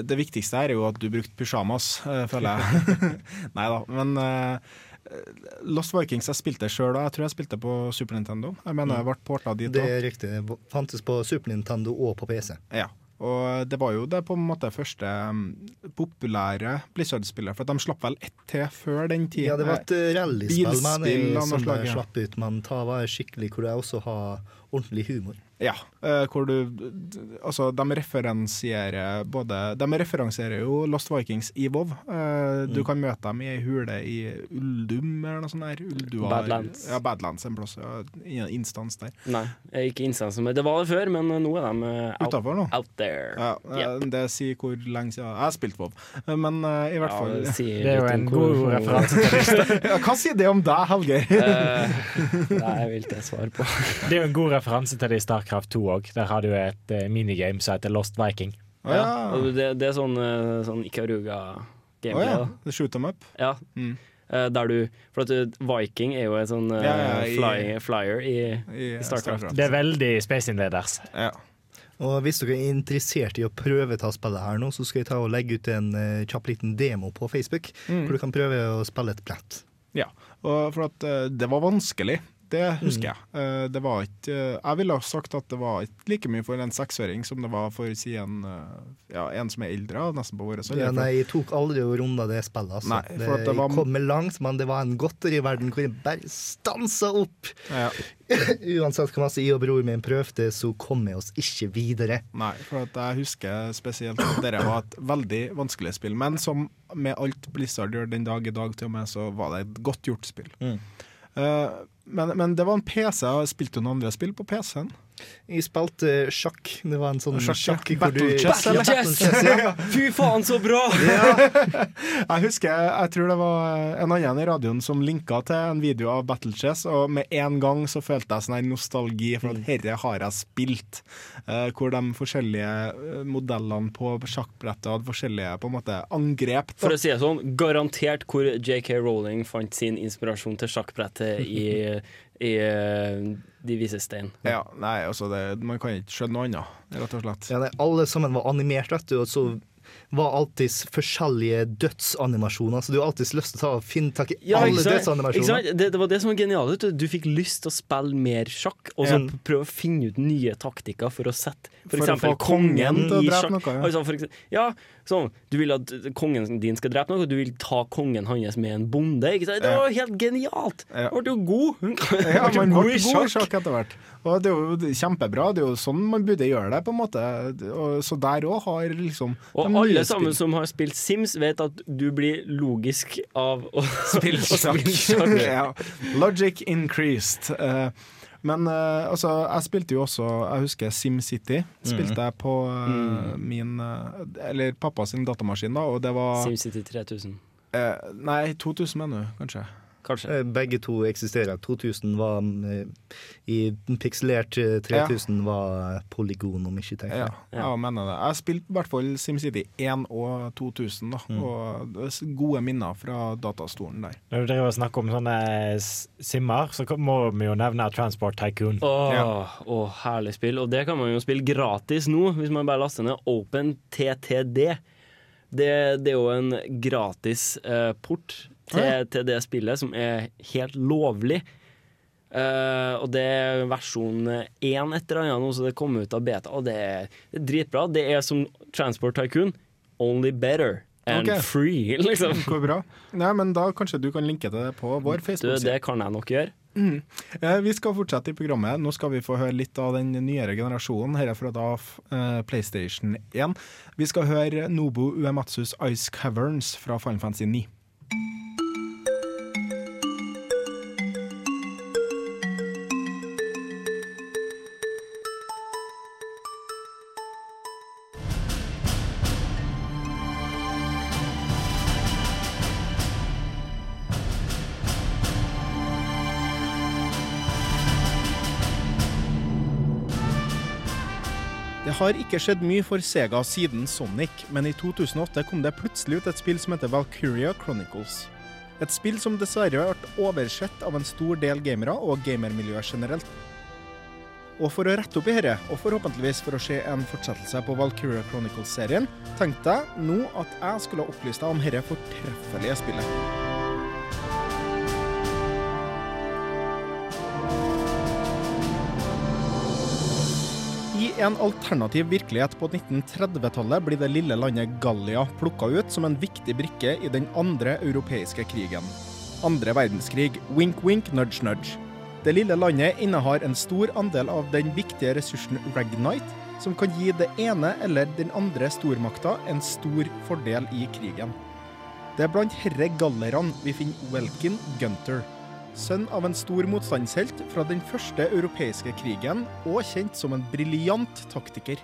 det, viktigste her er jo at du brukte pysjamas, eh, føler jeg. *laughs* Nei da, men eh, Lost Vikings jeg spilte sjøl, og jeg tror jeg spilte på Super Nintendo. Jeg mener jeg ble porta dit Det er riktig. Det fantes på Super Nintendo og på PC. Ja. Og det var jo det på en måte første um, populære Blizzard-spillet, for de slapp vel ett til før den tid. Ja, det var et eh, rallyspill Bilspill som slapp ut, men ta var skikkelig hvor jeg også har ordentlig humor. Ja, eh, hvor du Altså, de referensierer både De referanserer jo Lost Vikings i WoW. Eh, Du Mm. kan møte dem i ei hule i Uldum eller noe sånt der. Uldua, Badlands. Ja, Badlands en plass. Ja, instans der. Nei, ikke instans Det var det før, men nå er de eh, out, Utenfor nå? out there. Ja, yep. Det sier hvor lenge siden Jeg har spilt WoW, men uh, i hvert Ja, fall det sier Det er jo en god referanse til lista. *laughs* ja, Hva sier det om deg, Helge? uh, Nei, jeg vil ikke svare på. Det er jo en god referanse til det i Starcraft 2 òg. Der har du et eh, minigame som heter Lost Viking. Ja, og det, det er sånn, eh, sånn Ikaruga-gameplay. Oh, ja, shoot them up. Ja. Eh, Der du For at Viking er jo en sånn Ja, ja, i- fly, flyer i, i i Starcraft. Det er veldig Space Invaders. Ja. Og hvis dere er interessert i å prøve ta spillet her nå, så skal jeg ta og legge ut en uh, kjapp liten demo på Facebook, Mm. hvor du kan prøve å spille et brett. Ja, og for at uh, det var vanskelig. Det husker jeg. Eh, Det var ikke eh, Jeg ville ha sagt at det var ikke like mye for en seksåring som det var for si en, eh, ja, en som er eldre, nesten på vår alder. Ja, nei, jeg tok aldri og runda det spillet. Altså. Nei, det, at det var- Jeg kom langt, men det var en godteriverden hvor jeg bare stansa opp. Ja. *laughs* Uansett hva masse jeg og broren min prøvde, så kom vi oss ikke videre. Nei, for at jeg husker spesielt at dette var et veldig vanskelig spill. Men som med alt Blizzard gjør den dag i dag, til og med, så var det et godt gjort spill. Mm. Eh, men, men det var en PC. Jeg spilte jo noen andre spill på PC-en. Jeg spilte sjakk. Det var en sånn Sjakk, ja. sjakk du Battle chess, Ja. Battle chess, ja. Fy faen, så bra! *laughs* *laughs* Jeg husker, jeg tror det var en annen i radioen som linka til en video av Battle Chess, og med en gang så følte jeg sånn her nostalgi for at herre har jeg spilt. Eh, hvor de forskjellige eh, modellene på sjakkbrettet hadde forskjellige på en måte angrep. da. For å si det sånn, garantert hvor JK Rowling fant sin inspirasjon til sjakkbrettet i, *laughs* i eh, De vises stein. Ja, nei, altså det, Man kan ikke skjønne noe annet, rett og slett. Ja, nei, alle sammen var animert, vet du, og så var alltid forskjellige dødsanimasjoner, så du har alltid lyst til å ta og finne tak i Ja, alle dødsanimasjoner. Det, det var det som var genialt. Du Du fikk lyst til å spille mer sjakk, og så Ja. prøve å finne ut nye taktikker for å sette få kongen til å i drepe sjakk. noe, ja. Altså, for eksempel, ja, sånn, du vil at kongen din skal drepe noe, og du vil ta kongen hans med en bonde. Det var helt genialt! Ja. Ble jo god! *laughs* Ja, man ble ble god i sjakk etter hvert. Og det er jo kjempebra. Det er jo sånn man burde gjøre det, på en måte. Og, så der òg har liksom Og alle sammen som har spilt Sims, vet at du blir logisk av å *laughs* spille sjakk. *laughs* ja. Logic increased. Eh, men uh, altså, jeg spilte jo også Jeg husker SimCity. Spilte jeg på uh, Mm. min eh, Eller pappas datamaskin, da, og det var SimCity 3000. eh, Nei, 2000 mener du, kanskje. Kanskje. Eh, Begge to eksisterer. 2000 var eh, i pikselert, eh, 3000 var polygon, om ikke tenker. Ja, ja. jeg mener det. Jeg spilte i hvert fall SimCity 1 og 2000, da. Mm. Og det er gode minner fra datastolen der. Når du driver og snakker om sånne simmer, så må vi jo nevne Transport Tycoon. Åh, åh, herlig spill. Og det kan man jo spille gratis nå, hvis man bare laster ned OpenTTD. Det, det er jo en gratis eh, port til, ja. til det spillet, som er helt lovlig. Uh, og det er versjon én etter annen nå, så det kom ut av beta, og det er, det er dritbra. Det er som Transport Tycoon, only better and okay. free, *laughs* liksom. Går bra. Nei, men da kanskje du kan linke til det på vår Facebook-side. det kan jeg nok gjøre. Mm. Eh, Vi skal fortsette i programmet. Nå skal vi få høre litt av den nyere generasjonen. Her er fra da eh, PlayStation 1. Vi skal høre Nobu Uematsus Ice Caverns fra Final Fantasy 9. har ikke skjedd mye for Sega siden Sonic, men i 2008 kom det plutselig ut et spill som heter Valkyria Chronicles. Et spill som dessverre vært oversett av en stor del gamere og gamermiljøet generelt. Og for å rette opp i dette, og forhåpentligvis for å se en fortsettelse på Valkyria Chronicles-serien, tenkte jeg nå at jeg skulle opplyse deg om dette fortreffelige spillet. I en alternativ virkelighet på 1930-tallet blir det lille landet Gallia plukka ut som en viktig brikke i den andre europeiske krigen. Andre verdenskrig. Wink, wink, nudge, nudge. Det lille landet innehar en stor andel av den viktige ressursen Ragnite, som kan gi det ene eller den andre stormakta en stor fordel i krigen. Det er blant herre gallerne vi finner Welkin Gunter, sønn av en stor motstandshelt fra den første europeiske krigen, og kjent som en briljant taktiker.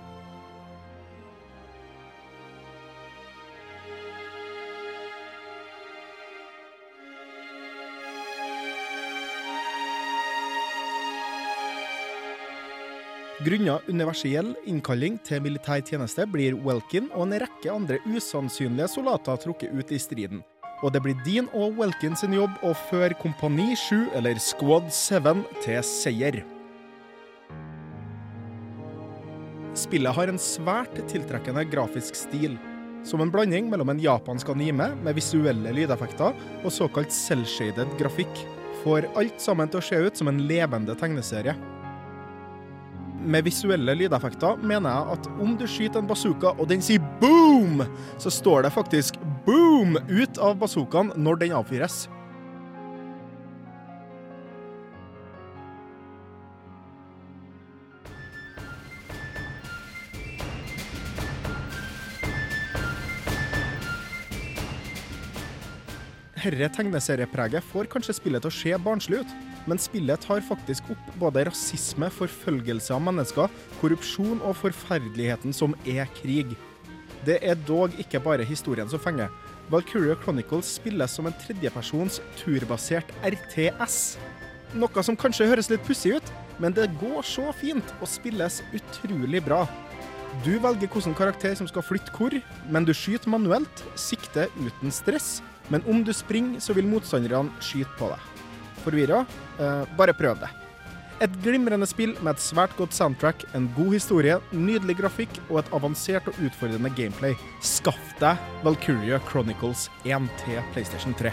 Grunnet universell innkalling til militær tjeneste blir Welkin og en rekke andre usannsynlige soldater trukket ut i striden. Og det blir din og Welkin sin jobb å føre Kompani 7, eller Squad 7, til seier. Spillet har en svært tiltrekkende grafisk stil, som en blanding mellom en japansk anime med visuelle lydeffekter og såkalt cell-shaded grafikk, får alt sammen til å se ut som en levende tegneserie. Med visuelle lydeffekter mener jeg at om du skyter en bazooka og den sier boom, så står det faktisk boom ut av bazookaen når den avfyres. Herre tegneseriepreget får kanskje spillet til å se barnslig ut, men spillet tar faktisk opp både rasisme, forfølgelse av mennesker, korrupsjon og forferdeligheten som er krig. Det er dog ikke bare historien som fenger. Valkyria Chronicles spilles som en tredjepersons turbasert RTS. Noe som kanskje høres litt pussig ut, men det går så fint og spilles utrolig bra. Du velger hvilken karakter som skal flytte hvor, men du skyter manuelt, sikter uten stress. Men om du springer, så vil motstanderne skyte på deg. Forvirra? Eh, bare prøv det. Et glimrende spill med et svært godt soundtrack, en god historie, nydelig grafikk og et avansert og utfordrende gameplay. Skaff deg Valkyria Chronicles 1 til PlayStation 3.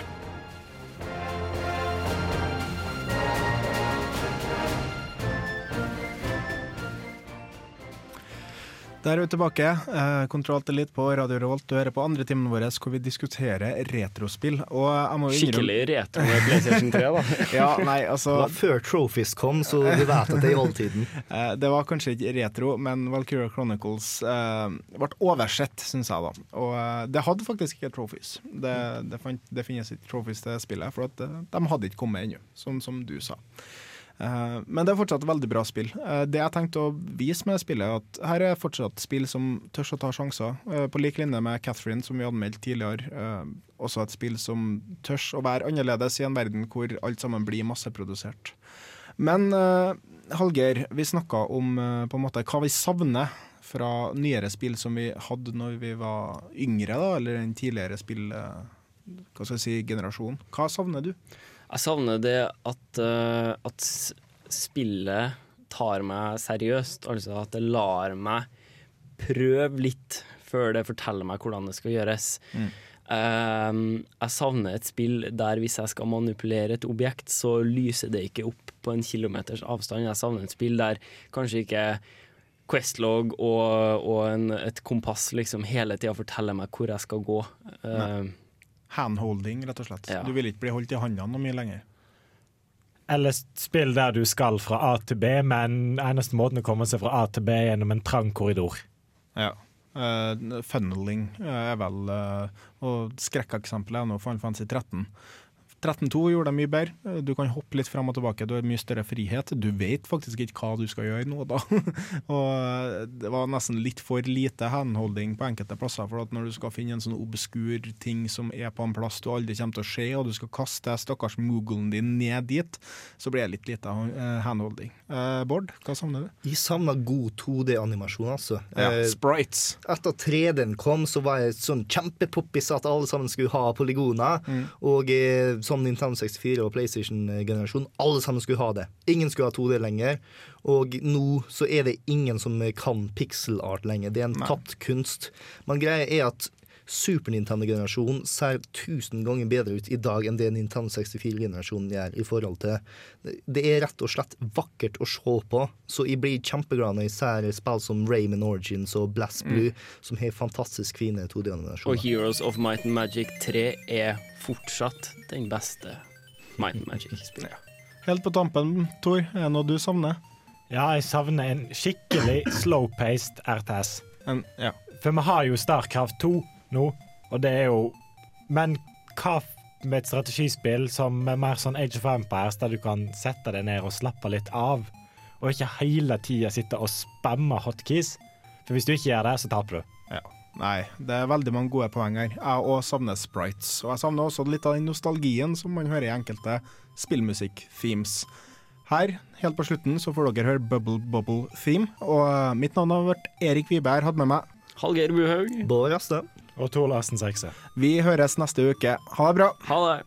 Der er vi tilbake. Eh, Kontroll til litt på Radio Revolt. Du hører på andre timen vår hvor vi diskuterer retrospill. Og jeg må innrømme- Skikkelig retro med PlayStation 3, da. *laughs* ja, nei, altså Det var før Trophies kom, så du vet at det er i oldtiden. *laughs* Eh, Det var kanskje ikke retro, men Valkyria Chronicles eh, ble oversett, syns jeg. da. Og eh, det hadde faktisk ikke trophies. Det, det, fant, det finnes ikke trophies til spillet, for at, eh, de hadde ikke kommet ennå, som, som du sa. Eh, men det er fortsatt veldig bra spill. Eh, det jeg tenkte å vise med spillet, er at her er fortsatt spill som tør å ta sjanser. Eh, på lik linje med Catherine, som vi anmeldte tidligere. også et spill som tør å være annerledes i en verden hvor alt sammen blir masseprodusert. Men Halger, vi snakka om på en måte hva vi savner fra nyere spill som vi hadde når vi var yngre, da, eller den tidligere spill... hva skal jeg si, generasjon. Hva savner du? Jeg savner det at, eh, at spillet tar meg seriøst. Altså at det lar meg prøve litt før det forteller meg hvordan det skal gjøres. Eh, jeg savner et spill der hvis jeg skal manipulere et objekt, så lyser det ikke opp på en kilometers avstand. Jeg savner et spill der kanskje ikke Questlog og, og en, et kompass liksom hele tida forteller meg hvor jeg skal gå. Eh, Handholding, rett og slett. Du vil ikke bli holdt i hånda noe mye lenger. Eller spill der du skal fra A til B, men eneste måten å komme seg fra A til B gjennom en trang korridor. Ja. Uh, funneling er vel uh, Og skrekkeksempelet er nå Final Fantasy 13. 13.2 gjorde det mye bedre. Eh, Du kan hoppe litt fram og tilbake, du har mye større frihet. Du vet faktisk ikke hva du skal gjøre nå, da. *laughs* og eh, det var nesten litt for lite handholding på enkelte plasser. For at når du skal finne en sånn obskur ting som er på en plass du aldri kommer til å se, og du skal kaste stakkars mooglen din ned dit, så blir det litt lite eh, handholding. Eh, Bård, hva savner du? Jeg savner god 2D-animasjon, altså. Ja, Eh, sprites. Etter 3D-en kom, så var jeg sånn kjempepoppis at alle sammen skulle ha polygoner. Mm. Og eh, som Nintendo 64 og PlayStation-generasjonen. alle sammen skulle ha det. Ingen skulle ha 2D lenger. Og nå så er det ingen som kan pixel art lenger. Det er en tapt kunst. Men greia er at Super Nintendo-generasjonen ser tusen ganger bedre ut i dag enn det Nintendo 64-generasjonen gjør. i forhold til Det er rett og slett vakkert å se på, så jeg blir kjempeglad når jeg ser spill som Rayman Origins og Blast Blue, som har fantastisk fine 2D-animasjoner. Og Heroes of Might and Magic 3 er fortsatt den beste Might and Magic-spillet. Helt på tampen, Tor, er det noe du savner? Ja, jeg savner en skikkelig *clears throat* slow-paced RTS. En, ja. For vi har jo Starcraft 2 nå, og det er jo Men hva med et strategispill som er mer sånn Age of Empires, der du kan sette deg ned og slappe litt av, og ikke hele tida sitte og spamme hotkeys? For hvis du ikke gjør det, så taper du. Ja. Nei, det er veldig mange gode poeng her. Jeg òg savner sprites. Og jeg savner også litt av den nostalgien som man hører i enkelte spillmusikk-themes. Her, helt på slutten, så får dere høre Bubble Bubble Theme. Og mitt navn har vært Erik Wiberg, hadde med meg. Hallgeir Buhaug. Bård Raste. Og Tor Larsen Sekse. Vi høres neste uke. Ha det bra. Ha det.